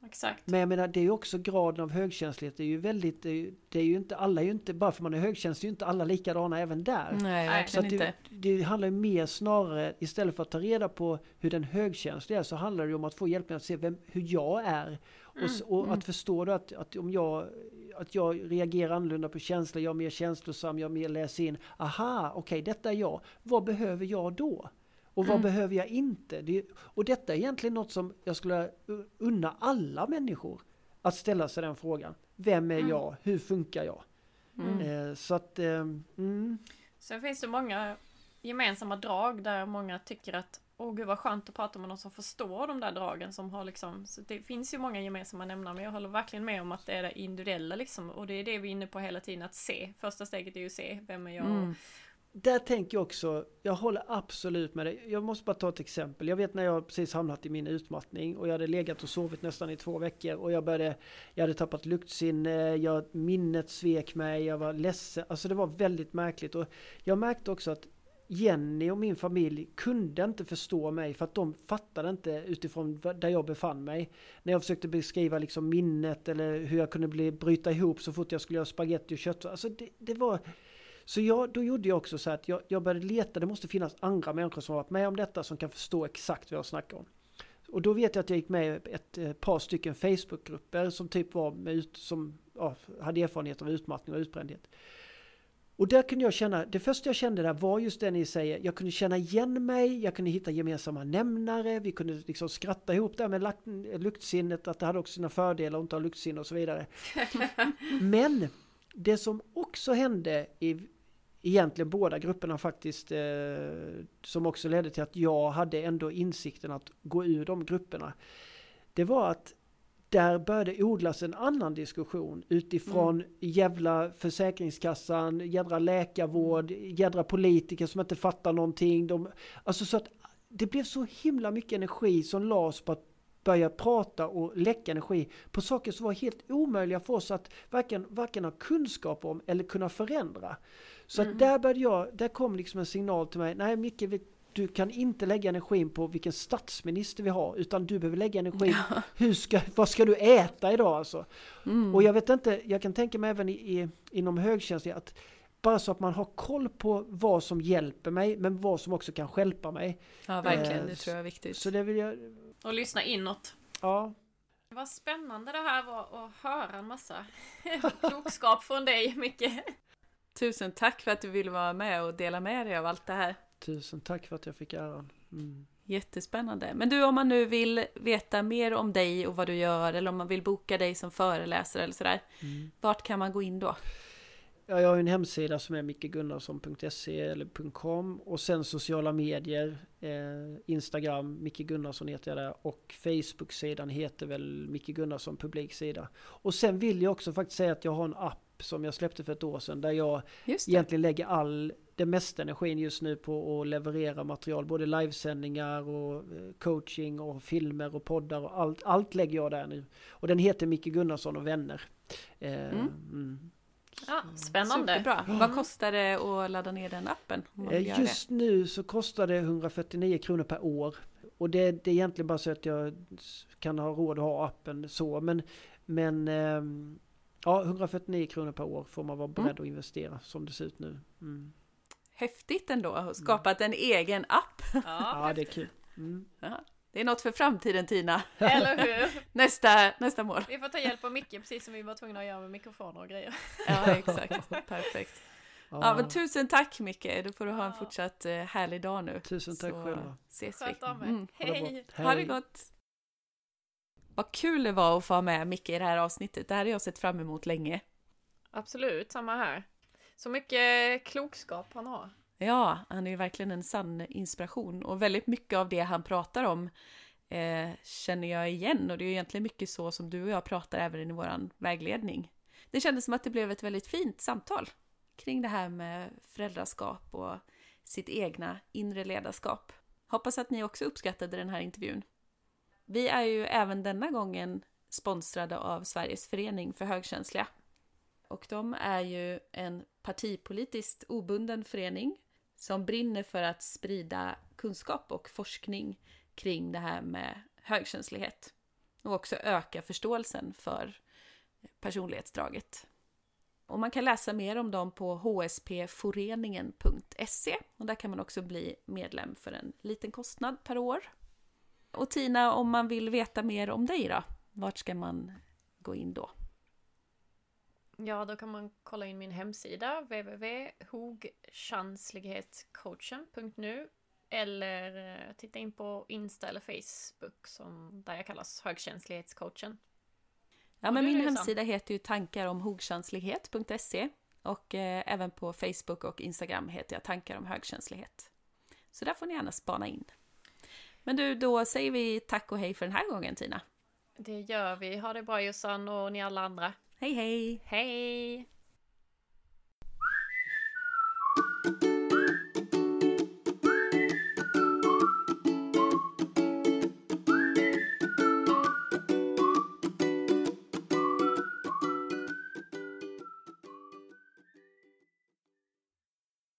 S1: exakt.
S3: Men jag menar det är ju också graden av högkänslighet, det är ju väldigt, det är ju, det är ju inte, alla är ju inte, bara för man är högkänslig är ju inte alla likadana även där.
S2: Nej,
S3: Så
S2: verkligen inte.
S3: det, det handlar ju mer snarare, istället för att ta reda på hur den högkänsliga är, så handlar det ju om att få hjälp med att se vem, hur jag är. Och, s- och
S2: mm.
S3: att förstå då att, att om jag, att jag reagerar annorlunda på känslor, jag är mer känslosam, jag mer läser in, aha, okej, detta är jag. Vad behöver jag då? Och vad
S2: Mm.
S3: behöver jag inte? Det, och detta är egentligen något som jag skulle unna alla människor att ställa sig den frågan. Vem är
S1: Mm.
S3: jag? Hur funkar jag?
S2: Mm.
S3: Eh, så att, eh, mm,
S1: Sen finns det många gemensamma drag där många tycker att Åh gud vad skönt att prata med någon som förstår de där dragen som har liksom Så det finns ju många gemensamma nämnare men jag håller verkligen med om att det är det individuella liksom Och det är det vi är inne på hela tiden att se Första steget är ju att se Vem är jag?
S2: Mm.
S3: Där tänker jag också, jag håller absolut med dig. Jag måste bara ta ett exempel. Jag vet när jag precis hamnat i min utmattning och jag hade legat och sovit nästan i två veckor och jag började, jag hade tappat luktsinne, jag, minnet svek mig, jag var ledsen. Alltså det var väldigt märkligt och jag märkte också att Jenny och min familj kunde inte förstå mig för att de fattade inte utifrån där jag befann mig. När jag försökte beskriva liksom minnet eller hur jag kunde bli, bryta ihop så fort jag skulle göra spaghetti och kött. Alltså det, det var... Så jag, då gjorde jag också så att jag, jag började leta, det måste finnas andra människor som har varit med om detta som kan förstå exakt vad jag snackar om. Och då vet jag att jag gick med i ett eh, par stycken Facebookgrupper som typ var med ut, som ja, hade erfarenhet av utmattning och utbrändhet. Och där kunde jag känna, det första jag kände där var just det ni säger, jag kunde känna igen mig, jag kunde hitta gemensamma nämnare, vi kunde liksom skratta ihop det här med luktsinnet, att det hade också sina fördelar att inte ha luktsinne och så vidare. Men det som också hände i egentligen båda grupperna faktiskt, eh, som också ledde till att jag hade ändå insikten att gå ur de grupperna. Det var att där började odlas en annan diskussion utifrån jävla Försäkringskassan, jädra läkarvård, jädra politiker som inte fattar någonting. De, alltså så att det blev så himla mycket energi som lades på att börja prata och läcka energi på saker som var helt omöjliga för oss att varken, varken ha kunskap om eller kunna förändra. Så att där började jag, där kom liksom en signal till mig, nej Micke, vi- du kan inte lägga energin på vilken statsminister vi har utan du behöver lägga energin hur ska, vad ska du äta idag alltså?
S2: Mm.
S3: Och jag vet inte, jag kan tänka mig även i, i, inom högkänsliga att bara så att man har koll på vad som hjälper mig men vad som också kan stjälpa mig.
S2: Ja, verkligen.
S3: Eh,
S2: Det tror jag är viktigt.
S3: Så det vill jag,
S1: Och lyssna inåt.
S3: ja.
S1: Vad spännande det här var att höra en massa klokskap från dig, Micke.
S2: Tusen tack för att du ville vara med och dela med dig av allt det här.
S3: Tusen tack för att jag fick äran. Mm.
S2: Jättespännande. Men du, om man nu vill veta mer om dig och vad du gör eller om man vill boka dig som föreläsare eller sådär.
S3: Mm.
S2: Vart kan man gå in då?
S3: Ja, jag har en hemsida som är mickegunnarsson.se eller .com och sen sociala medier. Eh, Instagram, Micke Gunnarsson heter jag där och Facebook-sidan heter väl Micke Gunnarsson publiksida. Och sen vill jag också faktiskt säga att jag har en app som jag släppte för ett år sedan där jag egentligen lägger all, det mesta energin just nu på att leverera material, både livesändningar och eh, coaching och filmer och poddar och allt, allt lägger jag där nu. Och den heter Micke Gunnarsson och vänner. Eh,
S2: Mm.
S3: mm.
S1: Ja, spännande.
S2: Superbra. Vad kostar det att ladda ner den appen?
S3: Eh, Just nu så kostar det 149 kronor per år. Och det, det är egentligen bara så att jag kan ha råd att ha appen så. Men, men ehm, ja, 149 kronor per år får man vara beredd
S2: Mm.
S3: att investera som det ser ut nu. Mm.
S2: Häftigt ändå att ha skapat en egen app.
S1: Ja,
S3: Ja, det är kul. Mm.
S2: Det är något för framtiden Tina.
S1: eller hur?
S2: Nästa, nästa mål.
S1: Vi får ta hjälp av Micke, precis som vi var tvungna att göra med mikrofoner och grejer.
S2: Ja, exakt. Perfekt.
S3: Ja,
S2: Ja, men tusen tack Micke. Då får du ha en
S1: Ja.
S2: fortsatt eh, härlig dag nu.
S3: Tusen tack
S2: Så
S3: själva.
S2: ses vi.
S1: Sköt om er.
S2: Mm.
S1: Hej!
S2: Ha det gott! Vad kul det var att få ha med Micke i det här avsnittet. Det här har jag sett fram emot länge.
S1: Absolut, samma här. Så mycket klokskap han har.
S2: Ja, han är ju verkligen en sann inspiration och väldigt mycket av det han pratar om eh, känner jag igen och det är ju egentligen mycket så som du och jag pratar även i våran vägledning. Det kändes som att det blev ett väldigt fint samtal kring det här med föräldraskap och sitt egna inre ledarskap. Hoppas att ni också uppskattade den här intervjun. Vi är ju även denna gången sponsrade av Sveriges förening för högkänsliga. Och de är ju en partipolitiskt obunden förening som brinner för att sprida kunskap och forskning kring det här med högkänslighet. Och också öka förståelsen för personlighetsdraget. Och man kan läsa mer om dem på hspforeningen.se och där kan man också bli medlem för en liten kostnad per år. Och Tina, om man vill veta mer om dig då? Vart ska man gå in då?
S1: Ja, då kan man kolla in min hemsida www.hogchanslighetscoachen.nu eller eh, titta in på Insta eller Facebook som, där jag kallas högkänslighetscoachen.
S2: Ja, men min hemsida heter ju tankaromhogkänslighet.se och eh, även på Facebook och Instagram heter jag tankar om högkänslighet. Så där får ni gärna spana in. Men du, då säger vi tack och hej för den här gången Tina.
S1: Det gör vi. Ha det bra Jossan och ni alla andra.
S2: Hej hej!
S1: Hej!